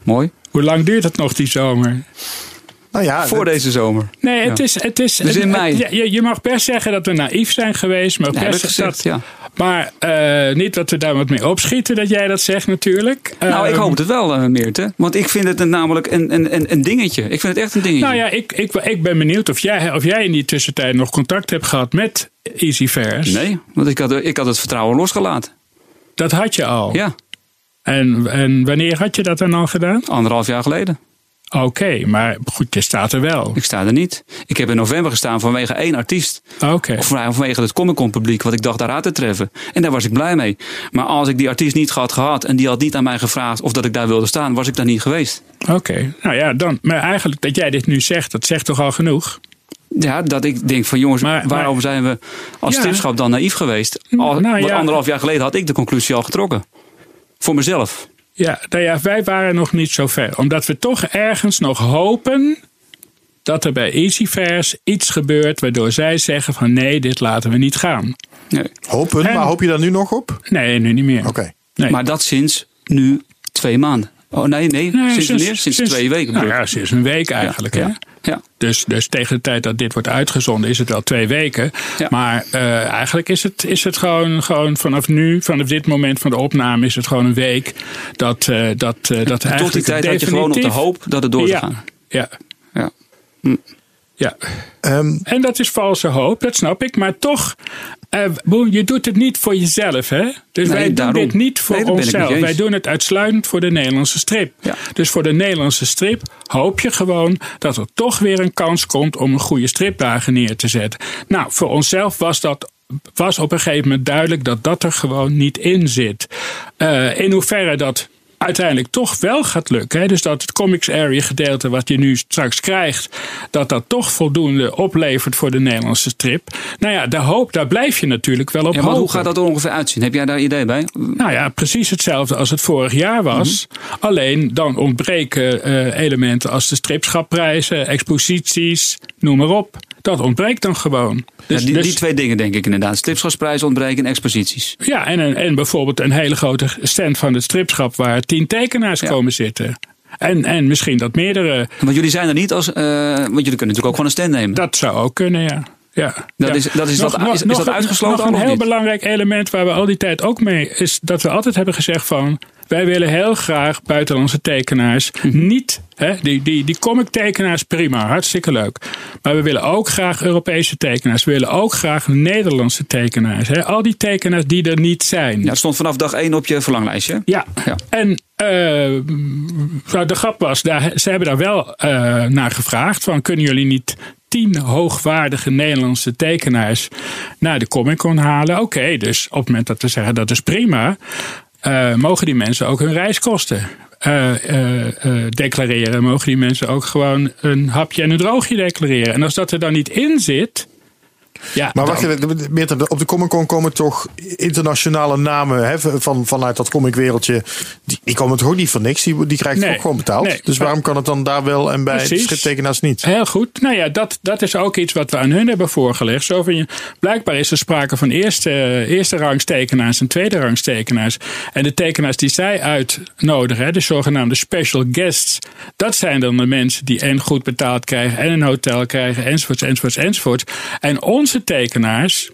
mooi. Hoe lang duurt het nog die zomer? Nou ja, Voor deze zomer. Nee, het Ja. is. Het is Dus in mei. het- je, je mag best zeggen dat we naïef zijn geweest. Maar, best gezegd, dat, ja. maar eh, niet dat we daar wat mee opschieten dat jij dat zegt natuurlijk. Nou, ik Ehm, hoop het wel, eh, Meerte. Want ik vind het namelijk een, een, een, een dingetje. Ik vind het echt een dingetje. Nou ja, ik, ik, ik ben benieuwd of jij, of jij in die tussentijd nog contact hebt gehad met EasyFairs. Nee, want ik had, ik had het vertrouwen losgelaten. Dat had je al. Ja, En, en wanneer had je dat dan al gedaan? anderhalf jaar geleden. Oké, maar goed, je staat er wel. Ik sta er niet. Ik heb in november gestaan vanwege één artiest. Oké. Of vanwege het Comic Con publiek, wat ik dacht daar aan te treffen. En daar was ik blij mee. Maar als ik die artiest niet had gehad en die had niet aan mij gevraagd of dat ik daar wilde staan, was ik daar niet geweest. Oké, nou ja, dan. Maar eigenlijk dat jij dit nu zegt, dat zegt toch al genoeg? Ja, dat ik denk van jongens, Maar- waarom maar- zijn we als Ja. dan naïef geweest? Al, Nou ja. anderhalf jaar geleden had ik de conclusie al getrokken. Voor mezelf. Ja, nou ja, wij waren nog niet zo ver. Omdat we toch ergens nog hopen dat er bij EasyFairs iets gebeurt waardoor zij zeggen van nee, dit laten we niet gaan. Nee. hopen, En- maar hoop je daar nu nog op? Nee, nu niet meer. Oké. Nee. Maar dat sinds nu twee maanden. Oh nee, nee, Nee, sinds? Sinds, twee weken. Nou ja, sinds een week eigenlijk. ja, Hè? ja. Ja. Dus, dus tegen de tijd dat dit wordt uitgezonden is het al twee weken. Ja. Maar eh, eigenlijk is het, is het gewoon, gewoon vanaf nu, vanaf dit moment van de opname, is het gewoon een week. Dat, eh, dat, eh, dat Tot die eigenlijk tijd had je gewoon op de definitief- hoop dat het door zou ja, gaan. Ja, Ja. ja. Ehm, En dat is valse hoop, dat snap ik. Maar toch, eh, Boen, je doet het niet voor jezelf, hè? Dus Nee, wij daarom. doen dit niet voor Nee, onszelf. Wij doen het uitsluitend voor de Nederlandse strip. Ja. Dus voor de Nederlandse strip hoop je gewoon dat er toch weer een kans komt om een goede stripdagen neer te zetten. Nou, voor onszelf was dat. Was op een gegeven moment duidelijk dat dat er gewoon niet in zit. Eh, in hoeverre dat uiteindelijk toch wel gaat lukken. Hè? Dus dat het comics area gedeelte wat je nu straks krijgt, dat dat toch voldoende oplevert voor de Nederlandse strip. Nou ja, daar, hoop, daar blijf je natuurlijk wel op Ja, maar hoe hopen. gaat dat er ongeveer uitzien? Heb jij daar idee bij? Nou ja, precies hetzelfde als het vorig jaar was. Mhm. Alleen dan ontbreken eh, elementen als de stripschapprijzen, exposities, noem maar op. Dat ontbreekt dan gewoon. Dus, ja, die, dus- die twee dingen denk ik inderdaad. Stripschapsprijzen ontbreken en exposities. ja en, en bijvoorbeeld een hele grote stand van het stripschap waar tien tekenaars Ja. komen zitten. En, en misschien dat meerdere. Want jullie zijn er niet als... eh, want jullie kunnen natuurlijk ook gewoon een stand nemen. Dat zou ook kunnen, ja. Ja, Dat ja. is- dat is- dat- is- is dat uitgesloten Nog een heel niet? belangrijk element waar we al die tijd ook mee is dat we altijd hebben gezegd van wij willen heel graag buitenlandse tekenaars Mhm. niet. Hè, die, die, die comic tekenaars prima, hartstikke leuk. Maar we willen ook graag Europese tekenaars. We willen ook graag Nederlandse tekenaars. Hè. Al die tekenaars die er niet zijn. Ja, het stond vanaf dag één op je verlanglijstje. Ja, Ja. en nou, de grap was, daar, ze hebben daar wel eh, naar gevraagd: van, kunnen jullie niet tien hoogwaardige Nederlandse tekenaars naar de Comic Con halen? Oké, dus op het moment dat we zeggen dat is prima, eh, mogen die mensen ook hun reiskosten. eh, eh, declareren, mogen die mensen ook gewoon een hapje en een droogje declareren. En als dat er dan niet in zit. Ja, Maar wacht even, op de Comic Con komen toch internationale namen hè, van, vanuit dat comicwereldje. Die, die komen toch ook niet voor niks? Die, die krijgen Nee, ook gewoon betaald? nee. dus waarom kan het dan daar wel en bij Precies. striptekenaars niet? Heel goed. Nou ja, dat, dat is ook iets wat we aan hun hebben voorgelegd. Zo van je, blijkbaar is er sprake van eerste, eerste rangstekenaars en tweede rangstekenaars. En de tekenaars die zij uitnodigen, hè, de zogenaamde special guests, dat zijn dan de mensen die en goed betaald krijgen en een hotel krijgen, enzovoorts, enzovoorts, enzovoorts. En onze tekenaars,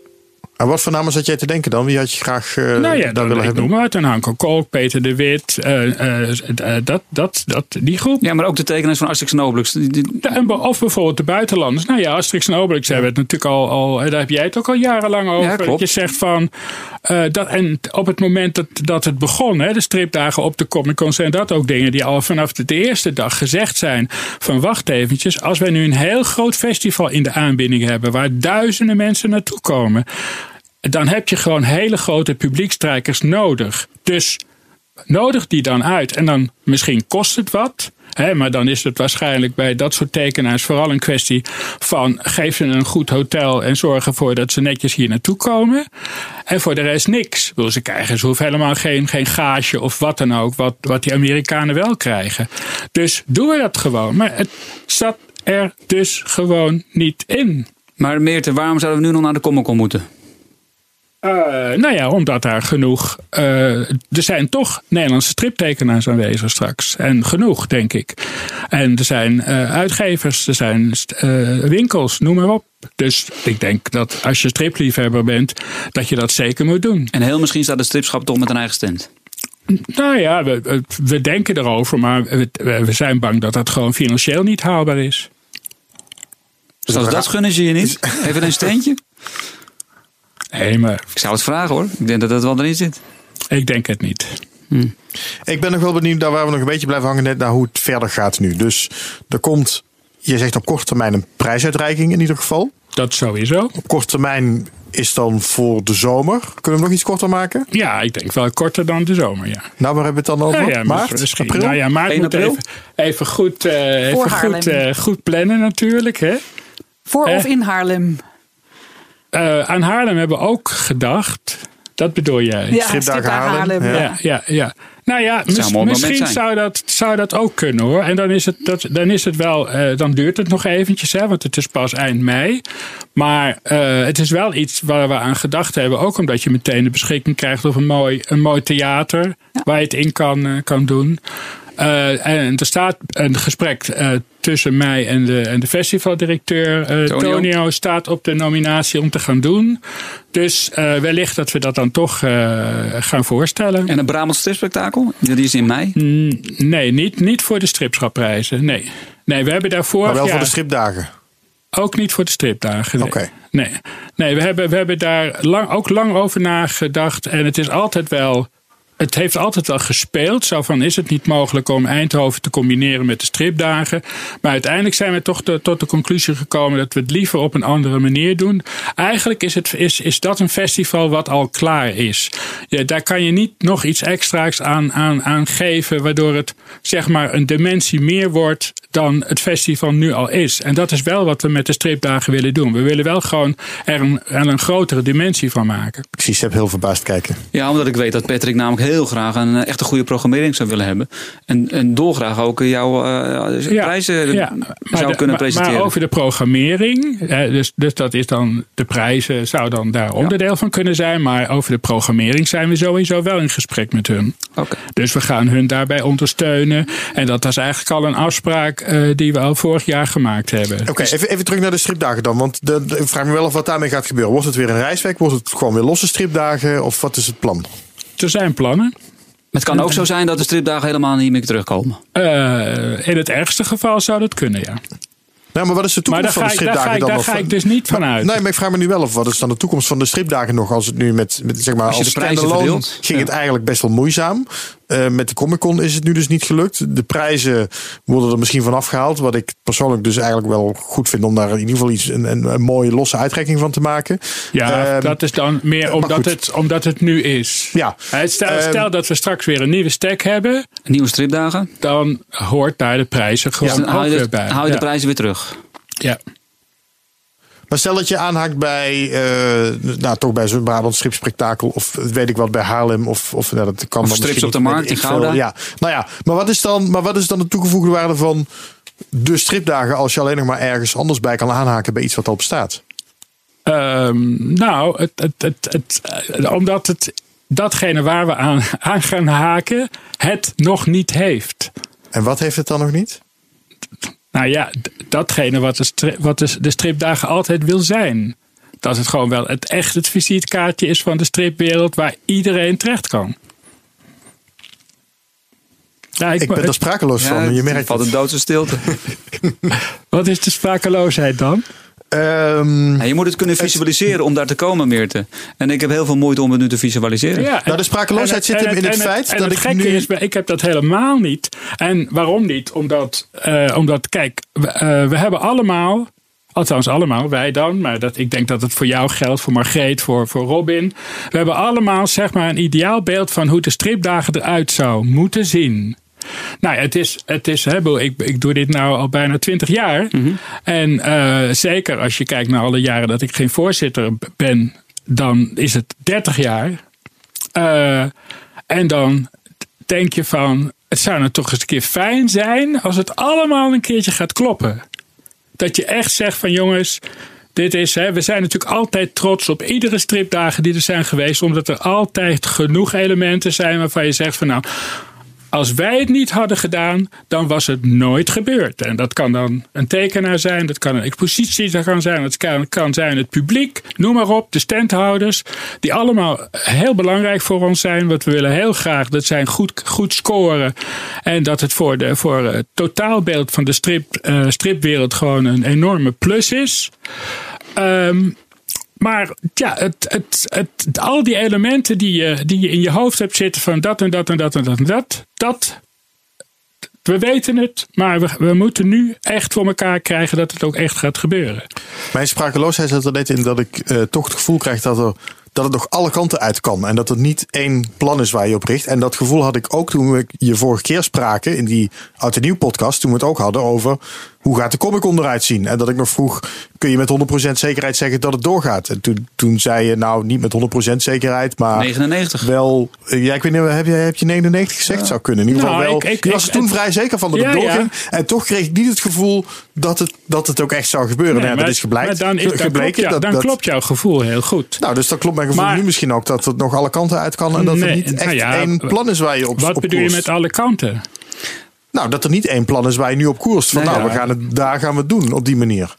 En wat voor namen zat jij te denken dan? Wie had je graag eh nou ja, daar dan, willen ik hebben? noem maar Hanko Kolk, Peter de Wit, eh, eh, dat, dat, dat, die groep. Ja, maar ook de tekenaars van Asterix en Obelix. Of bijvoorbeeld de buitenlanders. Nou ja, Asterix en Obelix hebben het natuurlijk al, al daar heb jij het ook al jarenlang over. Ja, klopt. Je zegt van, eh, dat, en op het moment dat, dat het begon, hè, de stripdagen op de Comic Con, zijn dat ook dingen die al vanaf de, de eerste dag gezegd zijn. Van wacht eventjes, als wij nu een heel groot festival in de aanbieding hebben, waar duizenden mensen naartoe komen, dan heb je gewoon hele grote publiekstrijkers nodig. Dus nodig die dan uit. En dan misschien kost het wat. Hè, maar dan is het waarschijnlijk bij dat soort tekenaars vooral een kwestie van geef ze een goed hotel en zorg ervoor dat ze netjes hier naartoe komen. En voor de rest niks. Ik bedoel, Ze krijgen ze hoeven helemaal geen, geen gage of wat dan ook, wat, wat die Amerikanen wel krijgen. Dus doen we dat gewoon. Maar het zat er dus gewoon niet in. Maar Meerte, waarom zouden we nu nog naar de Comic Con moeten? Eh, nou ja, omdat daar genoeg. eh, er zijn toch Nederlandse striptekenaars aanwezig straks. En genoeg, denk ik. En er zijn eh, uitgevers, er zijn eh, winkels, noem maar op. Dus ik denk dat als je stripliefhebber bent, dat je dat zeker moet doen. En heel misschien staat de stripschap toch met een eigen stand. Nou ja, we, we denken erover, maar we, we zijn bang dat dat gewoon financieel niet haalbaar is. Dus als dat gunnen ze je niet? <laughs> Even een steentje? Nee, maar Ik zou het vragen hoor. Ik denk dat dat wel erin zit. ik denk het niet. Ik ben nog wel benieuwd naar waar we nog een beetje blijven hangen net naar hoe het verder gaat nu. Dus er komt, je zegt op korte termijn een prijsuitreiking in ieder geval. Dat sowieso. Op korte termijn is dan voor de zomer. Kunnen we hem nog iets korter maken? Ja, ik denk wel korter dan de zomer, ja. Nou, waar hebben we het dan over? Ja, ja, Maart? misschien. April? Nou ja, maart 1 moet april? even, even goed, eh, even Haarlem. goed, eh, goed plannen natuurlijk. Hè? Voor Eh? of in Haarlem? Eh, aan Haarlem hebben we ook gedacht. Dat bedoel jij? Ja, Stripdagen Haarlem, Haarlem. ja. ja, ja. ja. Nou ja, mis- misschien zou dat, zou dat ook kunnen hoor. En dan is het, dat, dan is het wel, eh, dan duurt het nog eventjes, hè, want het is pas eind mei. Maar eh, het is wel iets waar we aan gedacht hebben. Ook omdat je meteen de beschikking krijgt over een mooi, een mooi theater waar je het in kan, kan doen. Eh, en er staat een gesprek eh, tussen mij en de, en de festivaldirecteur. eh Tonio. Tonio staat op de nominatie om te gaan doen. Dus eh, wellicht dat we dat dan toch eh, gaan voorstellen. En een Brabant stripspektakel? Die is in mei. Mm, Nee, niet, niet voor de stripschapprijzen. Nee. nee, we hebben daarvoor. Maar wel voor de stripdagen. Ook niet voor de stripdagen. Nee. Oké. Nee, nee we, hebben, we hebben daar lang, ook lang over nagedacht. En het is altijd wel het heeft altijd wel gespeeld. Zo van, is het niet mogelijk om Eindhoven te combineren met de stripdagen? Maar uiteindelijk zijn we toch de- tot de conclusie gekomen dat we het liever op een andere manier doen. Eigenlijk is, het, is, is dat een festival wat al klaar is. Ja, daar kan je niet nog iets extra's aan, aan, aan geven, waardoor het zeg maar een dimensie meer wordt dan het festival nu al is. En dat is wel wat we met de stripdagen willen doen. We willen wel gewoon er een, er een grotere dimensie van maken. Ik zie Seb heel verbaasd kijken. Ja, omdat ik weet dat Patrick namelijk heel graag een eh, echt een goede programmering zou willen hebben. En, en dolgraag ook jouw eh, prijzen ja, zou de- kunnen maar, presenteren. Maar over de programmering, dus, dus dat is dan de prijzen, zou dan daar onderdeel van kunnen zijn. Maar over de programmering zijn we sowieso wel in gesprek met hun. Oké. Dus we gaan hun daarbij ondersteunen. En dat was eigenlijk al een afspraak eh, die we al vorig jaar gemaakt hebben. Oké, even, even terug naar de stripdagen dan. Want de, de- ik vraag me wel af wat daarmee gaat gebeuren. Wordt het weer een reisweek? Wordt het gewoon weer losse stripdagen? Of wat is het plan? Er zijn plannen. Het kan ook zo zijn dat de stripdagen helemaal niet meer terugkomen. Eh, in het ergste geval zou dat kunnen, ja. Nou, maar wat is de toekomst daar van ga de daar stripdagen ga ik, dan daar nog? ga ik dus niet van uit. Nee, maar ik vraag me nu wel af, wat is dan de toekomst van de stripdagen nog? Als het nu met, met zeg maar, Als als, ging het eigenlijk best wel moeizaam. Eh, met de Comic Con is het nu dus niet gelukt. De prijzen worden er misschien van afgehaald. Wat ik persoonlijk dus eigenlijk wel goed vind om daar in ieder geval iets, een, een, een mooie losse uitrekking van te maken. Ja, Ehm, dat is dan meer omdat het, omdat het nu is. Ja. Stel, Ehm, stel dat we straks weer een nieuwe stack hebben, Nieuwe stripdagen. dan hoort daar de prijzen gewoon ook weer de, bij. haal je de prijzen weer terug. Ja. Maar stel dat je aanhaakt bij, eh, nou toch bij zo'n Brabant stripspectakel of weet ik wat bij Haarlem of, of nou, dat kan Of Strips op de Markt in veel. Gouda. Ja, nou ja, maar wat is dan, maar wat is dan de toegevoegde waarde van de stripdagen als je alleen nog maar ergens anders bij kan aanhaken bij iets wat al bestaat? Ehm, nou, het, het, het, het, eh, omdat het datgene waar we aan, <laughs> aan gaan haken, het nog niet heeft. En wat heeft het dan nog niet? Nou ja, datgene wat de, stri- wat de, de stripdagen altijd wil zijn. Dat het gewoon wel het echt het visitekaartje is van de stripwereld waar iedereen terecht kan. Ja, Ik ben er sprakeloos van, je merkt een doodse stilte. <laughs> Wat is de sprakeloosheid dan? Ehm, Ja, je moet het kunnen visualiseren om daar te komen, Meerte. En ik heb heel veel moeite om het nu te visualiseren. Ja, Nou, de sprakeloosheid zit hem in het feit en dat het ik gekke nu- is, ik heb dat helemaal niet. En waarom niet? Omdat, eh, omdat kijk, we, eh, we hebben allemaal, althans allemaal, wij dan, maar dat, ik denk dat het voor jou geldt, voor Margreet, voor, voor Robin. We hebben allemaal zeg maar een ideaal beeld van hoe de stripdagen eruit zou moeten zien. Nou, ja, het is, het is hè, ik, ik doe dit nou al bijna twintig jaar. En eh, zeker als je kijkt naar alle jaren dat ik geen voorzitter ben, dan is het 30 jaar. Eh, en dan denk je van, het zou nou toch eens een keer fijn zijn als het allemaal een keertje gaat kloppen. Dat je echt zegt van jongens, dit is, hè, we zijn natuurlijk altijd trots op iedere stripdagen die er zijn geweest, omdat er altijd genoeg elementen zijn waarvan je zegt van nou, als wij het niet hadden gedaan, dan was het nooit gebeurd. En dat kan dan een tekenaar zijn, dat kan een expositie dat kan zijn, dat kan, kan zijn het publiek, noem maar op, de standhouders, die allemaal heel belangrijk voor ons zijn. Want we willen heel graag dat zij goed, goed scoren en dat het voor, de, voor het totaalbeeld van de strip, eh, stripwereld gewoon een enorme plus is. Ehm, maar ja, het, het, het, al die elementen die je, die je in je hoofd hebt zitten van dat en dat en dat en dat en dat, dat. We weten het, maar we, we moeten nu echt voor elkaar krijgen dat het ook echt gaat gebeuren. Mijn sprakeloosheid zit er net in dat ik eh, toch het gevoel krijg dat, er, dat het nog alle kanten uit kan. En dat er niet één plan is waar je op richt. En dat gevoel had ik ook toen we je vorige keer spraken in die Oud en Nieuw podcast. Toen we het ook hadden over hoe gaat de Comic Con eruit zien. En dat ik nog vroeg, kun je met 100% zekerheid zeggen dat het doorgaat? En toen, toen zei je nou niet met 100% zekerheid, maar 99. wel... eh, Ja, ik weet niet, heb je, heb je 99 gezegd? Zou kunnen. In ieder geval Nou, wel. ik- was er ik- toen vrij zeker van dat het Ja, ja. doorging. En toch kreeg ik niet het gevoel dat het, dat het ook echt zou gebeuren. Nee, Nou ja, dat is gebleken. maar dan, is, dan, gebleken. klopt, dat, dan dat- klopt jouw gevoel heel goed. Nou, dus dat klopt mijn gevoel Maar- nu misschien ook. Dat het nog alle kanten uit kan. En dat er niet echt nou ja, één plan is waar je op Wat op bedoel je met alle kanten? Nou, dat er niet één plan is waar je nu op koerst. Van Nee, nou, ja. we gaan het, daar gaan we het doen op die manier.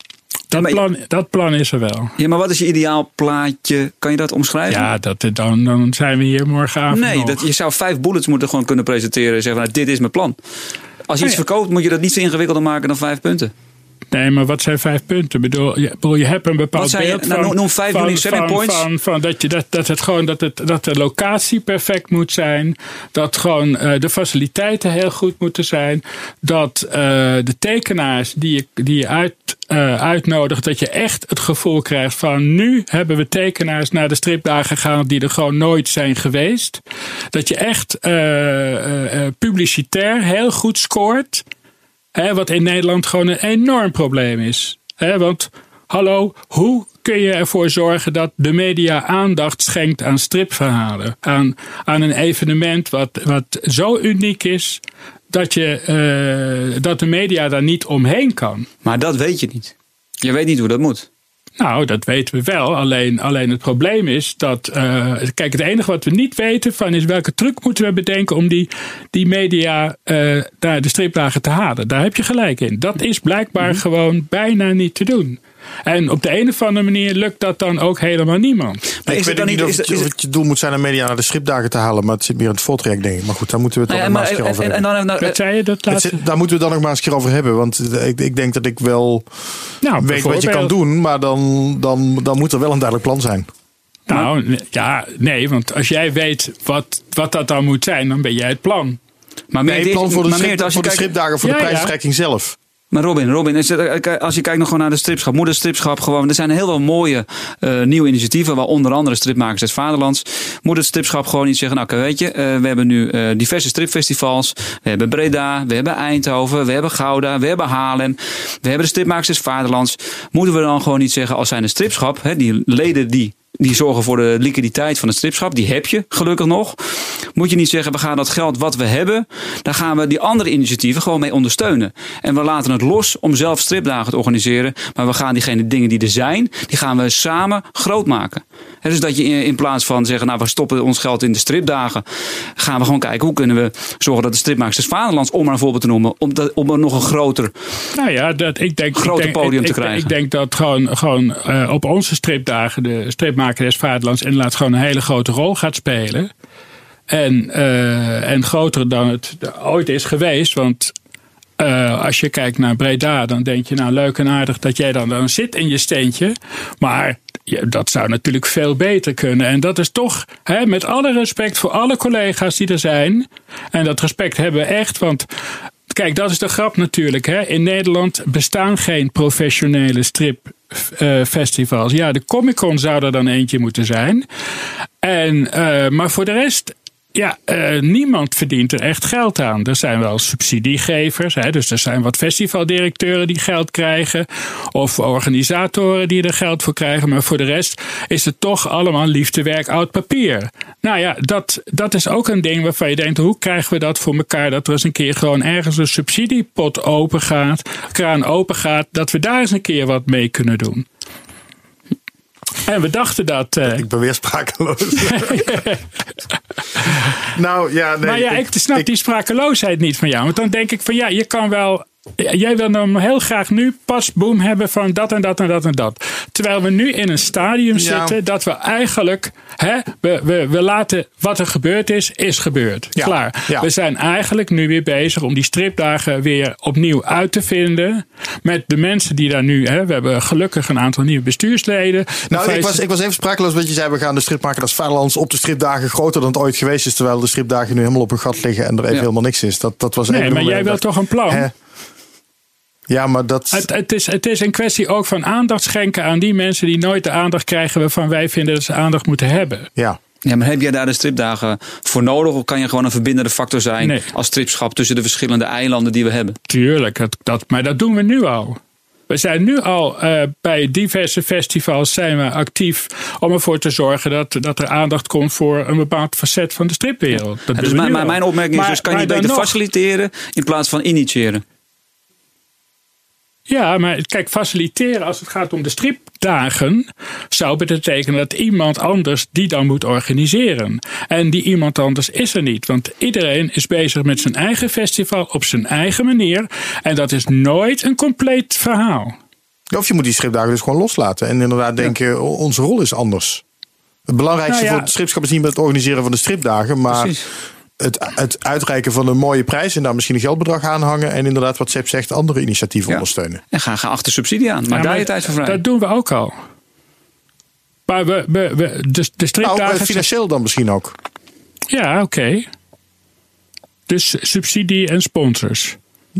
Dat, plan, dat plan is er wel. Ja, maar wat is je ideaal plaatje? Kan je dat omschrijven? Ja, dat, dan, dan zijn we hier morgenavond Nee, nog. dat, je zou vijf bullets moeten gewoon kunnen presenteren en zeggen, nou, dit is mijn plan. Als je iets Nee. verkoopt, moet je dat niet zo ingewikkelder maken dan vijf punten. Nee, maar wat zijn vijf punten? Ik bedoel, je, bedoel, je hebt een bepaald Wat zijn beeld nou, van, noem- vijf van, van, points. Van, van dat, je, dat, dat het gewoon dat, het, dat de locatie perfect moet zijn. Dat gewoon eh, de faciliteiten heel goed moeten zijn. Dat eh, de tekenaars die je, die je uit, eh, uitnodigt, dat je echt het gevoel krijgt van nu hebben we tekenaars naar de stripdagen gegaan die er gewoon nooit zijn geweest. Dat je echt publicitair heel goed scoort. Wat in Nederland gewoon een enorm probleem is. Want hallo, hoe kun je ervoor zorgen dat de media aandacht schenkt aan stripverhalen? Aan, aan een evenement wat, wat zo uniek is dat, je, eh, dat de media daar niet omheen kan. Maar dat weet je niet. Je weet niet hoe dat moet. Nou, dat weten we wel. Alleen, alleen het probleem is dat. eh, kijk, het enige wat we niet weten van is welke truc moeten we bedenken om die, die media naar de stripdagen te halen. Daar heb je gelijk in. Dat is blijkbaar Mhm. gewoon bijna niet te doen. En op de een of andere manier lukt dat dan ook helemaal niemand. Maar ik is weet het dan niet of Is, het, is of het- het je doel moet zijn om media naar de stripdagen te halen. Maar het zit meer in het voortraject, denk ik. Maar goed, daar moeten we het nou dan ja, nog maar eens en, over en, hebben. en dan, Wat zei je dat laatste? zit- daar moeten we het dan nog maar eens een keer over hebben. Want ik, ik denk dat ik wel Nou, weet wat je kan doen. Maar dan, dan, dan moet er wel een duidelijk plan zijn. Nou, ja, nee, want als jij weet wat, wat dat dan moet zijn, dan ben jij het plan. maar Nee, plan voor de, je voor de stripdagen, voor Ja, de ja. prijsstrekking zelf. Maar Robin, Robin eh, als je kijkt nog gewoon naar de stripschap, moet het stripschap gewoon. Er zijn heel veel mooie eh, nieuwe initiatieven, waar onder andere Stripmakers des Vaderlands. Moet het stripschap gewoon niet zeggen, nou weet je, eh, we hebben nu diverse stripfestivals. We hebben Breda, we hebben Eindhoven, we hebben Gouda, we hebben Haarlem. We hebben de Stripmakers des Vaderlands. Moeten we dan gewoon niet zeggen, als zijn een stripschap, hè, die leden die die zorgen voor de liquiditeit van het stripschap. Die heb je, gelukkig nog. Moet je niet zeggen, we gaan dat geld wat we hebben, daar gaan we die andere initiatieven gewoon mee ondersteunen. En we laten het los om zelf stripdagen te organiseren. Maar we gaan diegene dingen die er zijn, die gaan we samen groot maken. Dus dat je in, in plaats van zeggen, nou we stoppen ons geld in de stripdagen, gaan we gewoon kijken hoe kunnen we zorgen dat de stripmakers Vaderlands, om maar een voorbeeld te noemen, om, dat, om er nog een groter Nou ja, dat, ik denk, Groter ik denk, podium ik, te krijgen. Ik denk dat gewoon, gewoon eh, op onze stripdagen de stripmaker des Vaderlands inderdaad gewoon een hele grote rol gaat spelen. En, eh, en groter dan het ooit is geweest. Want eh, als je kijkt naar Breda, dan denk je nou leuk en aardig dat jij dan, dan zit in je steentje. Maar dat zou natuurlijk veel beter kunnen. En dat is toch, hè, met alle respect voor alle collega's die er zijn. En dat respect hebben we echt, want Kijk, dat is de grap natuurlijk. Hè. In Nederland bestaan geen professionele stripfestivals. ja, de Comic Con zou er dan eentje moeten zijn. En, eh, maar voor de rest, ja, eh, niemand verdient er echt geld aan. Er zijn wel subsidiegevers, hè, dus er zijn wat festivaldirecteuren die geld krijgen. Of organisatoren die er geld voor krijgen. Maar voor de rest is het toch allemaal liefdewerk oud papier. Nou ja, dat, dat is ook een ding waarvan je denkt: hoe krijgen we dat voor elkaar? Dat er eens een keer gewoon ergens een subsidiepot open gaat, kraan open gaat, dat we daar eens een keer wat mee kunnen doen. En we dachten dat. eh, Ik ben weer sprakeloos. <laughs> nou ja, nee. maar ja, ik, snap die sprakeloosheid niet van jou. Want dan denk ik van ja, je kan wel. Jij wil dan heel graag nu pas boom hebben van dat en dat en dat en dat. Terwijl we nu in een stadium Ja. zitten dat we eigenlijk. Hè, we, we, we laten wat er gebeurd is, is gebeurd. Ja, Klaar. ja. We zijn eigenlijk nu weer bezig om die stripdagen weer opnieuw uit te vinden. Met de mensen die daar nu. Hè, we hebben gelukkig een aantal nieuwe bestuursleden. Nou, ik was, ik was even sprakeloos, want je zei we gaan de stripmaker als Vaderlands op de stripdagen groter dan het ooit geweest is. Terwijl de stripdagen nu helemaal op hun gat liggen en er even helemaal niks is. Dat, dat was Nee, maar een jij wilt toch een plan? Hè? Ja, maar dat. Het, het, is, het is een kwestie ook van aandacht schenken aan die mensen die nooit de aandacht krijgen waarvan wij vinden dat ze aandacht moeten hebben. ja. Ja, maar heb jij daar de stripdagen voor nodig? Of kan je gewoon een verbindende factor zijn Nee. als stripschap tussen de verschillende eilanden die we hebben? Tuurlijk, dat, dat, maar dat doen we nu al. We zijn nu al eh, bij diverse festivals zijn we actief om ervoor te zorgen dat, dat er aandacht komt voor een bepaald facet van de stripwereld. Dat Ja, dus mijn, nu mijn, opmerking is dus, kan je beter nog- faciliteren in plaats van initiëren? Ja, maar kijk, faciliteren als het gaat om de stripdagen zou betekenen dat iemand anders die dan moet organiseren. En die iemand anders is er niet, want iedereen is bezig met zijn eigen festival op zijn eigen manier. En dat is nooit een compleet verhaal. Of je moet die stripdagen dus gewoon loslaten. En inderdaad denken, o- onze rol is anders. Het belangrijkste Nou ja. voor het stripschap is niet meer het organiseren van de stripdagen. Maar Precies. Het, het uitreiken van een mooie prijs en daar misschien een geldbedrag aan hangen. En inderdaad, wat Sepp zegt, andere initiatieven Ja. ondersteunen. En ga, ga achter subsidie aan. Maar Ja, daar je tijd voor vrij. Dat doen we ook al. Maar we, we, we, de, de Nou, stripdagen... eh, financieel dan misschien ook. ja, oké. Dus subsidie en sponsors.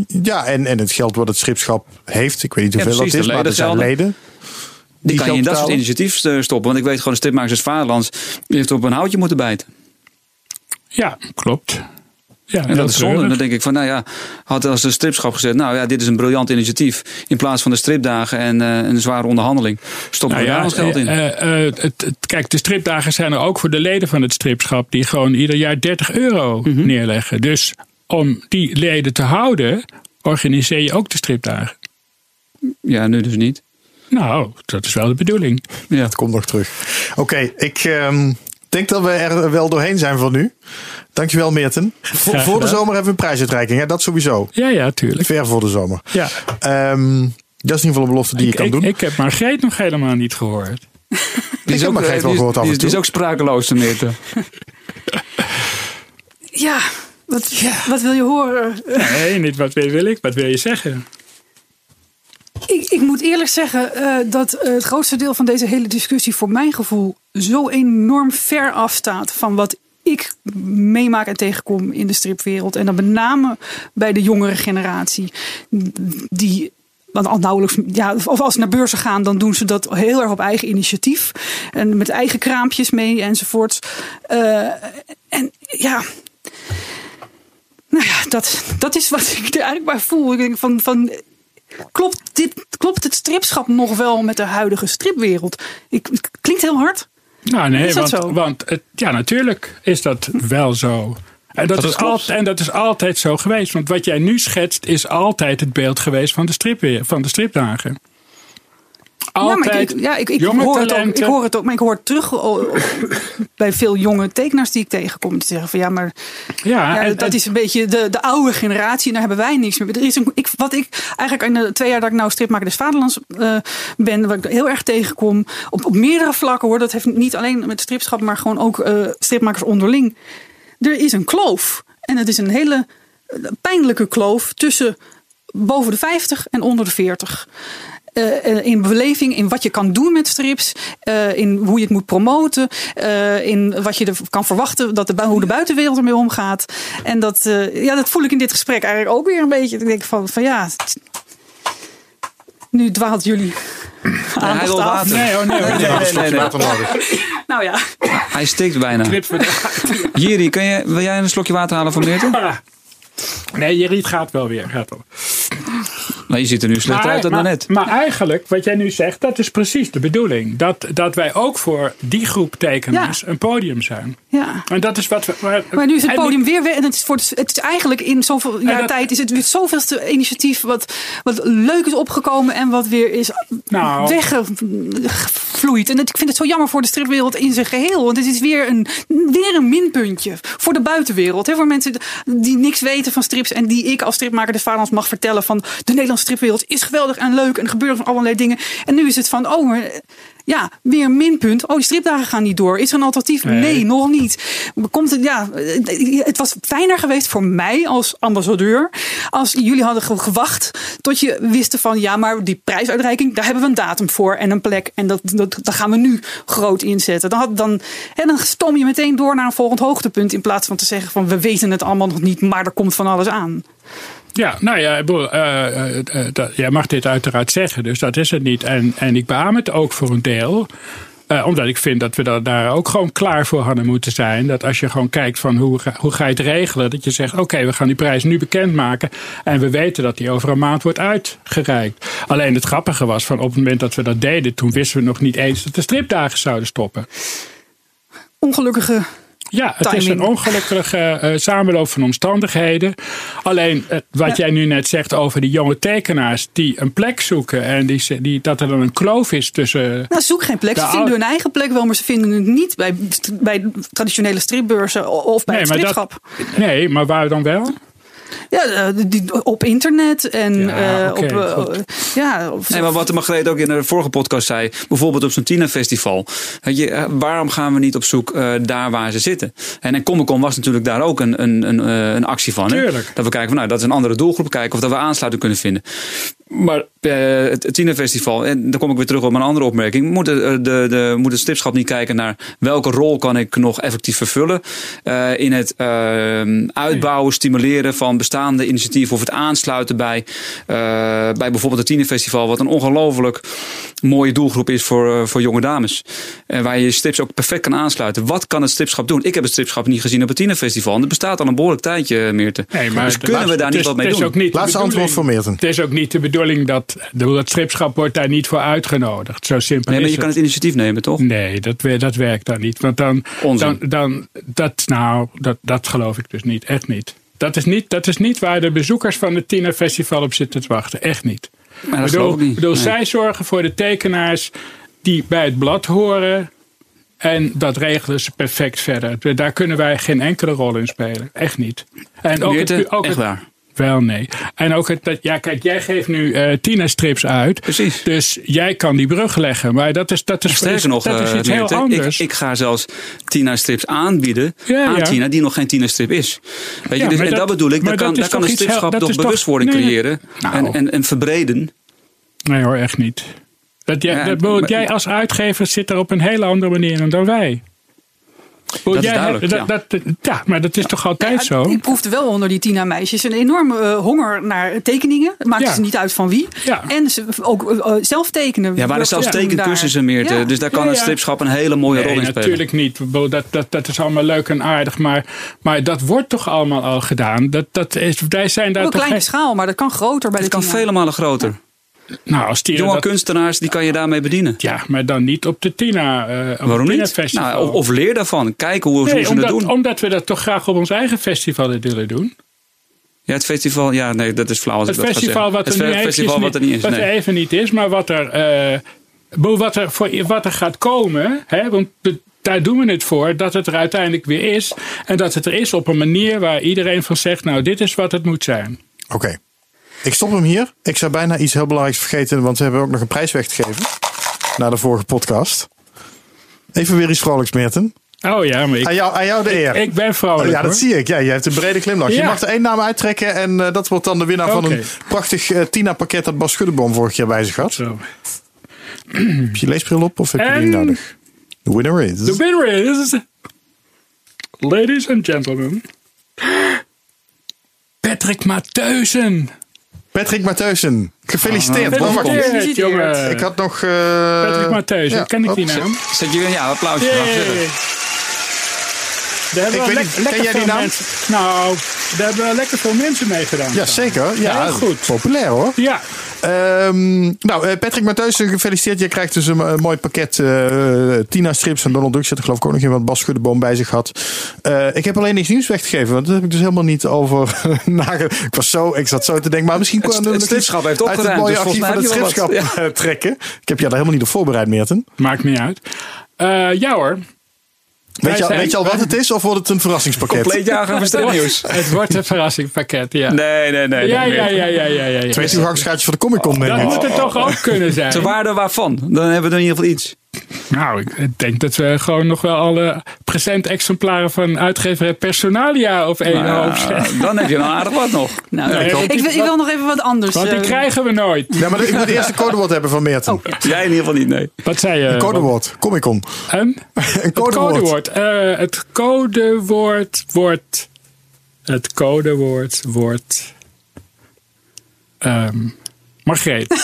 Ja, en, en het geld wat het schipschap heeft. Ik weet niet Ja, hoeveel precies, dat is, maar er zijn leden. Die kan je in dat soort initiatief eh, stoppen. Want ik weet gewoon, de stripmakers Vaderlands die heeft op een houtje moeten bijten. Ja, klopt. Ja, En dat is zonde. Dan denk ik van, nou ja, had als de stripschap gezegd, nou ja, dit is een briljant initiatief. In plaats van de stripdagen en eh, een zware onderhandeling. Stoppen Nou we daar ja, ons geld in. eh, eh, het, het- kijk, de stripdagen zijn er ook voor de leden van het stripschap. Die gewoon ieder jaar 30 euro Mhm. neerleggen. Dus om die leden te houden, organiseer je ook de stripdagen. Ja, nu dus niet. Nou, dat is wel de bedoeling. Ja. Het komt nog terug. Oké, ik ehm, denk dat we er wel doorheen zijn van nu. Dankjewel, Meerten. Voor, voor de zomer hebben we een prijsuitreiking. Hè? Dat sowieso. Ja, ja, tuurlijk. Ver voor de zomer. Ja. Ehm, dat is in ieder geval een belofte die je Ik, kan ik, doen. ik heb Margreet nog helemaal niet gehoord. Die heb is ook, Margreet wel gehoord af die en is- die is ook sprakeloos te meten. Ja, wat, wat wil je horen? Nee, niet wat wil wil ik, wat wil je zeggen? Ik, ik moet eerlijk zeggen eh, dat eh, het grootste deel van deze hele discussie voor mijn gevoel zo enorm ver afstaat van wat ik meemaak en tegenkom in de stripwereld. En dan met name bij de jongere generatie. Die want al nauwelijks, ja, of als ze naar beurzen gaan, dan doen ze dat heel erg op eigen initiatief. En met eigen kraampjes mee enzovoort. Eh, en ja, nou ja, dat, dat is wat ik er eigenlijk bij voel. Ik denk van, van klopt, dit, klopt het stripschap nog wel met de huidige stripwereld? Ik, het klinkt heel hard. Nou, nee, Is dat want, zo? want het, ja, natuurlijk is dat wel zo. En dat, Dat is en dat is altijd zo geweest. Want wat jij nu schetst, is altijd het beeld geweest van de, strip, van de stripdagen. Altijd ja, maar ik, ik- ja, ik, ik, hoor het ook, ik hoor het ook, maar ik hoor het terug bij veel jonge tekenaars die ik tegenkom. Die zeggen van ja, maar Ja, ja, en- dat en- is een beetje de, de oude generatie. En daar hebben wij niks meer. Er is een, ik, wat ik eigenlijk in de twee jaar dat ik nou stripmaker des Vaderlands eh, ben, wat ik heel erg tegenkom. Op, op meerdere vlakken hoor. Dat heeft niet alleen met stripschap, maar gewoon ook eh, stripmakers onderling. Er is een kloof. En het is een hele eh, pijnlijke kloof tussen boven de 50 en onder de 40. Eh, eh, in beleving, in wat je kan doen met strips, eh, in hoe je het moet promoten, eh, in wat je er kan verwachten, dat de, hoe de buitenwereld ermee omgaat. En dat, eh, ja, dat voel ik in dit gesprek eigenlijk ook weer een beetje. Ik denk van, van ja, het- nu dwaalt jullie wil af. water. Nee, oh nee, nee, Nee, nee, nee, nee. Water nodig. Nou ja, Hij stikt bijna. De- Jiri, kun je, wil jij een slokje water halen voor Meerten? Nee, Jeriet gaat wel weer. Gaat wel. Nou, je ziet er nu slechter uit dan maar, daarnet. maar eigenlijk, wat jij nu zegt, dat is precies de bedoeling. Dat, dat wij ook voor die groep tekenaars Ja. een podium zijn. ja. En dat is wat we. Maar, Maar nu is het podium weer weg. En het is, voor het, is eigenlijk in zoveel jaar dat- tijd is het weer zoveelste initiatief wat, wat leuk is opgekomen en wat weer is Nou. weggevloeid. En het- ik vind het zo jammer voor de stripwereld in zijn geheel. Want het is weer een, weer een minpuntje voor de buitenwereld. Hè, voor mensen die niks weten van strips en die ik als stripmaker des Vaderlands mag vertellen van de Nederlandse stripwereld is geweldig en leuk en er gebeuren van allerlei dingen. En nu is het van, oh, maar, ja, weer een minpunt. Oh, die stripdagen gaan niet door. Is er een alternatief? Nee. nee nog niet. Komt het, ja, het was fijner geweest voor mij als ambassadeur. Als jullie hadden ge- gewacht tot je wisten van ja, maar die prijsuitreiking, daar hebben we een datum voor en een plek. En dat, dat, dat gaan we nu groot inzetten. Dan, had, dan, hè, dan stoom je meteen door naar een volgend hoogtepunt. In plaats van te zeggen van we weten het allemaal nog niet, maar er komt van alles aan. Ja, nou ja, eh, eh, eh, jij mag dit uiteraard zeggen, dus dat is het niet. En, en ik beaam het ook voor een deel. omdat ik vind dat we da- daar ook gewoon klaar voor hadden moeten zijn. Dat als je gewoon kijkt van hoe, hoe ga je het regelen. Dat je zegt, oké, we gaan die prijs nu bekendmaken. En we weten dat die over een maand wordt uitgereikt. Alleen het grappige was van op het moment dat we dat deden. Toen wisten we nog niet eens dat de stripdagen zouden stoppen. Ongelukkige Ja, het is een ongelukkige eh, samenloop van omstandigheden. Alleen eh, wat jij nu net zegt over die jonge tekenaars die een plek zoeken en die, die, dat er dan een kloof is tussen. Nou, zoek geen plek. Ze De vinden hun eigen plek wel, maar ze vinden het niet bij, bij traditionele stripbeurzen of bij het dat, stripschap. nee, maar waar dan wel? Ja, eh, die, op internet en Ja, eh, oké, op. eh, ja, of- Nee, maar wat Margreet ook in de vorige podcast zei, bijvoorbeeld op zo'n tienerfestival. Weet je, waarom gaan we niet op zoek eh, daar waar ze zitten? En, en Comic Con was natuurlijk daar ook een, een, een, eh, een actie van. Hè? Tuurlijk. Dat we kijken van, nou, dat is een andere doelgroep, kijken of dat we aansluiting kunnen vinden. Maar eh, het, het tienerfestival, en dan kom ik weer terug op mijn andere opmerking, moet, de, de, de, moet het stipschap niet kijken naar welke rol kan ik nog effectief vervullen eh, in het eh, uitbouwen, stimuleren van bestaande initiatieven of het aansluiten bij, eh, bij bijvoorbeeld het tienerfestival, wat een ongelooflijk mooie doelgroep is voor, eh, voor jonge dames. En waar je je strips ook perfect kan aansluiten. Wat kan het stripschap doen? Ik heb het stripschap niet gezien op het tienerfestival. En dat bestaat al een behoorlijk tijdje, Meerte. Nee, maar dus het- kunnen we daar het niet is- wat mee het is doen? ook niet de Laatste antwoord voor Meerten. Het is ook niet de bedoeling dat het stripschap wordt daar niet voor uitgenodigd. Zo simpel Nee, maar je kan het. initiatief nemen, toch? Nee, dat, dat werkt dan niet. Want dan, Onzin. dan, dan dat, nou, dat, dat geloof ik dus niet. Echt niet. Dat is niet, dat is niet waar de bezoekers van het Tienerfestival op zitten te wachten. Echt niet. Maar dat bedoel, niet. bedoel, Nee. Zij zorgen voor de tekenaars die bij het blad horen. En dat regelen ze perfect verder. Daar kunnen wij geen enkele rol in spelen. Echt niet. En ook het, ook echt het- waar. Wel, nee. En ook het, dat, ja, kijk, jij geeft nu eh tienerstrips uit. Precies. Dus jij kan die brug leggen. Maar dat is, dat is, Sterker nog, dat is eh, iets heel Meerte, anders. Ik, ik ga zelfs Tina strips aanbieden Ja, aan ja. Tina die nog geen Tina strip is. Weet je, dus, en dat, dat- bedoel ik, daar kan, dat daar kan een stripschap toch bewustwording nee. creëren Nou. en, en, en verbreden. Nee hoor, echt niet. Dat jij, dat, jij als uitgever zit er op een hele andere manier dan wij. Dat is duidelijk, dat, dat, ja, maar dat is toch altijd Ja, zo? Ik proefde wel onder die Tina-meisjes een enorme eh, honger naar tekeningen. Het maakt Ja. ze niet uit van wie. Ja. En ze ook eh, eh, zelf tekenen. Ja, maar er zelfs Ja. tekencursussen meer. te-. Dus daar kan Ja, het stripschap een hele mooie Nee, rol in spelen. natuurlijk niet. Dat, dat, dat is allemaal leuk en aardig. Maar, maar dat wordt toch allemaal al gedaan? Dat, dat is, wij zijn daar Op een toch kleine schaal, maar dat kan groter bij Het de kan Tina. vele malen groter. Nou, als die Jonge dat, kunstenaars, die kan je daarmee bedienen. Ja, maar dan niet op de Tina. eh op Waarom het niet? Tina-festival. Nou, of, of leer daarvan. Kijk hoe, hoe ze omdat, het doen. omdat we dat toch graag op ons eigen festival willen doen. Ja, het festival, ja, nee, dat is flauw als Het ik dat ga festival wat er het festival wat er niet is. wat er even niet is, maar wat er, eh, bedoel, wat er, voor, wat er gaat komen. Hè, want de- daar doen we het voor, dat het er uiteindelijk weer is. En dat het er is op een manier waar iedereen van zegt, nou dit is wat het moet zijn. Oké. Ik stop hem hier. Ik zou bijna iets heel belangrijks vergeten, want we hebben ook nog een prijs weg te geven. Na de vorige podcast. Even weer iets vrolijks, Meerten. Oh ja, maar ik, Aan jou, aan jou de eer. ik ben vrolijk ja, dat hoor. zie ik. Ja, je hebt een brede glimlach. Je mag er één naam uittrekken en eh, dat wordt dan de winnaar van een prachtig eh, Tina-pakket dat Bas Schuddeboom vorig jaar bij zich had. Zo. Heb je leesbril op of heb je die nodig? The winner is... The winner is, ladies and gentlemen, <gasps> Patrick Mateusen. Patrick Mateusen. Gefeliciteerd. Ah. Gefeliciteerd, jongen. Ik had nog... eh, Patrick Mateusen, ja, ken ik die oh, naam? Zet je weer, ja, applausje. Yay. Ik zeggen. Daar hebben Ik wel weet niet, ken jij die naam? mensen- nou, daar hebben wel lekker veel mensen mee gedaan. Ja, zeker. Ja, Heel goed. Populair hoor. Ja, Ehm, nou, eh, Patrick Mattheusen, gefeliciteerd. Je krijgt dus een, eh, mooi pakket eh, Tina strips en Donald Duck zit er geloof ik ook nog in wat Bas Schuddeboom bij zich had. Eh, ik heb alleen niks nieuws weggegeven, want daar heb ik dus helemaal niet over <laughs> nage. Ik was zo, ik zat zo te denken, maar misschien Het- kon het ik iets stripschap heeft uit het mooie dus archief van het stripschap eh, trekken. Ik heb je daar helemaal niet op voorbereid, Meerten. maakt niet uit. Eh, ja hoor. Weet je, al, weet je al wat het is of wordt het een verrassingspakket? Compleet jagen van stripnieuws. Het wordt een verrassingspakket, ja. Nee, nee, nee. Ja, ja, ja, ja, ja, ja. ja. Twee toegangskaartjes voor de Comic Con, denk Dat moet het toch ook kunnen zijn. Ter waarde waarvan? Dan hebben we er in ieder geval iets. Nou, ik denk dat we gewoon nog wel alle present-exemplaren van uitgever Personalia op één hoop Nou, zetten. dan heb je wel aardig wat nog. Nou, Nee, ik, wil, ik wil nog even wat anders. Want die eh, krijgen we nooit. Ja, maar ik moet eerst een codewoord hebben van Meerten. Jij in ieder geval niet, nee. Wat zei je? Een codewoord, Comic Con. Een? Een Het codewoord. Eh, het codewoord wordt. Het codewoord wordt. ehm Margreet. <laughs>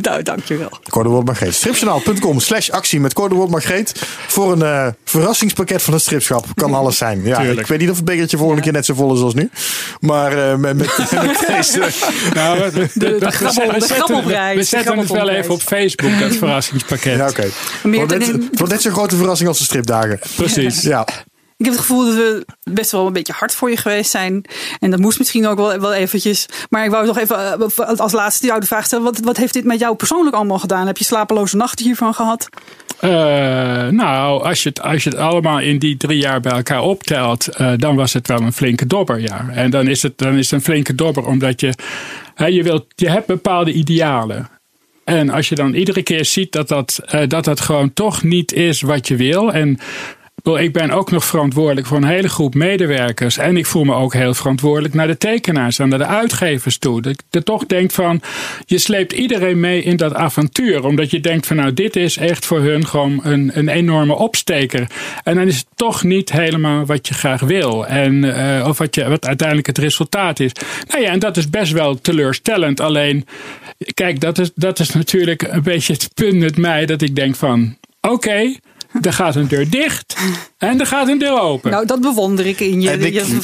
Nou, dankjewel. Codewoord Margreet. Stripjournaal.com slash actie met codewoord Margreet. Voor een eh, verrassingspakket van het stripschap. Kan <laughs> alles zijn. Ja, Tuurlijk. ik weet niet of het bekertje volgende keer net zo vol is als nu. Maar eh, met, met, <laughs> met deze... Nou, we, de zetten- grabbelprijs, We de zetten het wel even op Facebook, dat verrassingspakket. Ja, oké. In- het wordt net zo'n grote verrassing als de stripdagen. Precies. Ja. Ik heb het gevoel dat we best wel een beetje hard voor je geweest zijn. En dat moest misschien ook wel, wel eventjes. Maar ik wou nog even eh, als laatste jou de vraag stellen. Wat, wat heeft dit met jou persoonlijk allemaal gedaan? Heb je slapeloze nachten hiervan gehad? Eh, nou, als je, het, als je het allemaal in die drie jaar bij elkaar optelt, eh, dan was het wel een flinke dobber, ja. En dan is het, dan is een flinke dobber, omdat je, hè, je, wilt, je hebt bepaalde idealen. En als je dan iedere keer ziet dat dat, dat dat gewoon toch niet is wat je wil. En ik ben ook nog verantwoordelijk voor een hele groep medewerkers. En ik voel me ook heel verantwoordelijk naar de tekenaars en naar de uitgevers toe. Dat er toch denk van, je sleept iedereen mee in dat avontuur. Omdat je denkt van nou, dit is echt voor hun gewoon een, een enorme opsteker. En dan is het toch niet helemaal wat je graag wil. En, eh, of wat, je, wat uiteindelijk het resultaat is. Nou ja, en dat is best wel teleurstellend. Alleen, kijk, dat is, dat is natuurlijk een beetje het punt met mij. Dat ik denk van, oké. <laughs> Er gaat een deur dicht en er gaat een deur open. Nou, dat bewonder ik in je, En ik- je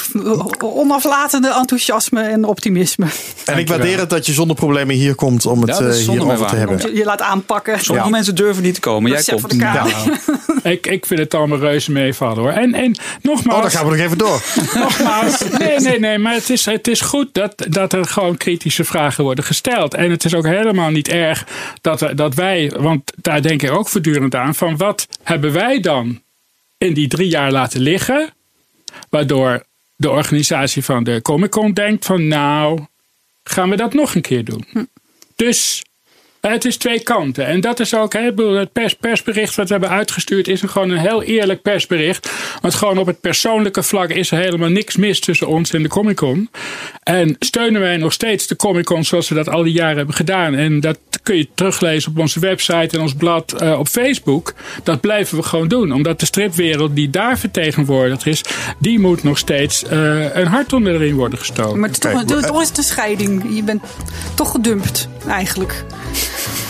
onaflatende enthousiasme en optimisme. En ik waardeer het dat je zonder problemen hier komt om het Ja, eh, hierover te hebben. Je, je laat aanpakken. Sommige mensen durven niet te komen. Jij komt. Kamer. Ik, ik vind het allemaal reuze meevallen hoor. En, en nogmaals. Oh, dan gaan we nog even door. <laughs> Nogmaals, nee, nee, nee, maar het is, het is goed dat, dat er gewoon kritische vragen worden gesteld. En het is ook helemaal niet erg dat, dat wij, want daar denk ik ook voortdurend aan, van wat hebben wij dan in die drie jaar laten liggen, waardoor de organisatie van de Comic Con denkt van nou, gaan we dat nog een keer doen. Dus eh, het is twee kanten. En dat is ook, hè, het pers, persbericht wat we hebben uitgestuurd is een, gewoon een heel eerlijk persbericht. Want gewoon op het persoonlijke vlak is er helemaal niks mis tussen ons en de Comic Con. En steunen wij nog steeds de Comic Con zoals we dat al die jaren hebben gedaan. En dat kun je teruglezen op onze website en ons blad eh, op Facebook. Dat blijven we gewoon doen. Omdat de stripwereld die daar vertegenwoordigd is, die moet nog steeds eh, een hart onder de riem worden gestoken. Maar het is toch, Oké, maar- toch is het een scheiding. Je bent toch gedumpt, eigenlijk. Thank you.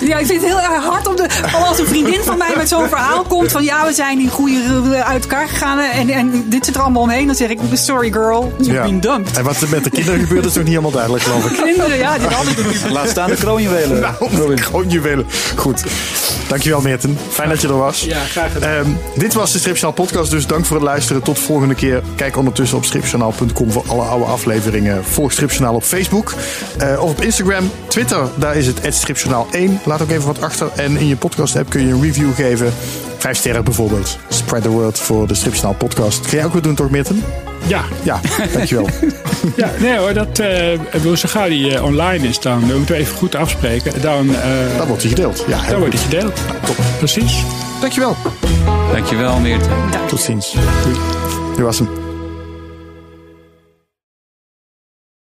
Ja, ik vind het heel erg hard om de. al Als een vriendin van mij met zo'n verhaal komt van ja, we zijn in goede uit elkaar gegaan en, en dit zit er allemaal omheen, dan zeg ik: Sorry girl, you've Ja. been dumped. En wat er met de kinderen gebeurt is nog niet helemaal duidelijk, geloof ik. Kinderen, ja, die hadden het. Laat staan de kroonjuwelen. Nou, gewoon juwelen. Goed. Dankjewel, Meerten. Fijn dat je er was. Ja, graag gedaan. Ehm, dit was de Stripjournaal podcast, dus dank voor het luisteren. Tot de volgende keer. Kijk ondertussen op stripjournaal.com voor alle oude afleveringen. Volg Stripjournaal op Facebook eh, of op Instagram. Twitter, daar is het stripjournaal1. Laat ook even wat achter. En in je podcast app kun je een review geven. Vijf sterren bijvoorbeeld. Spread the word voor de Stripjournaal podcast. Ga jij ook weer doen, toch, Meerten? Ja, Ja, dankjewel. <laughs> Ja, nee hoor, dat, eh bedoel, zo gauw die eh, online is, dan moeten we even goed afspreken. Dan, eh, Dan wordt hij gedeeld. Ja, dan wordt die gedeeld. Top. Precies. Dankjewel. Dankjewel, Meert. Tot ziens. Doei. Dit was hem.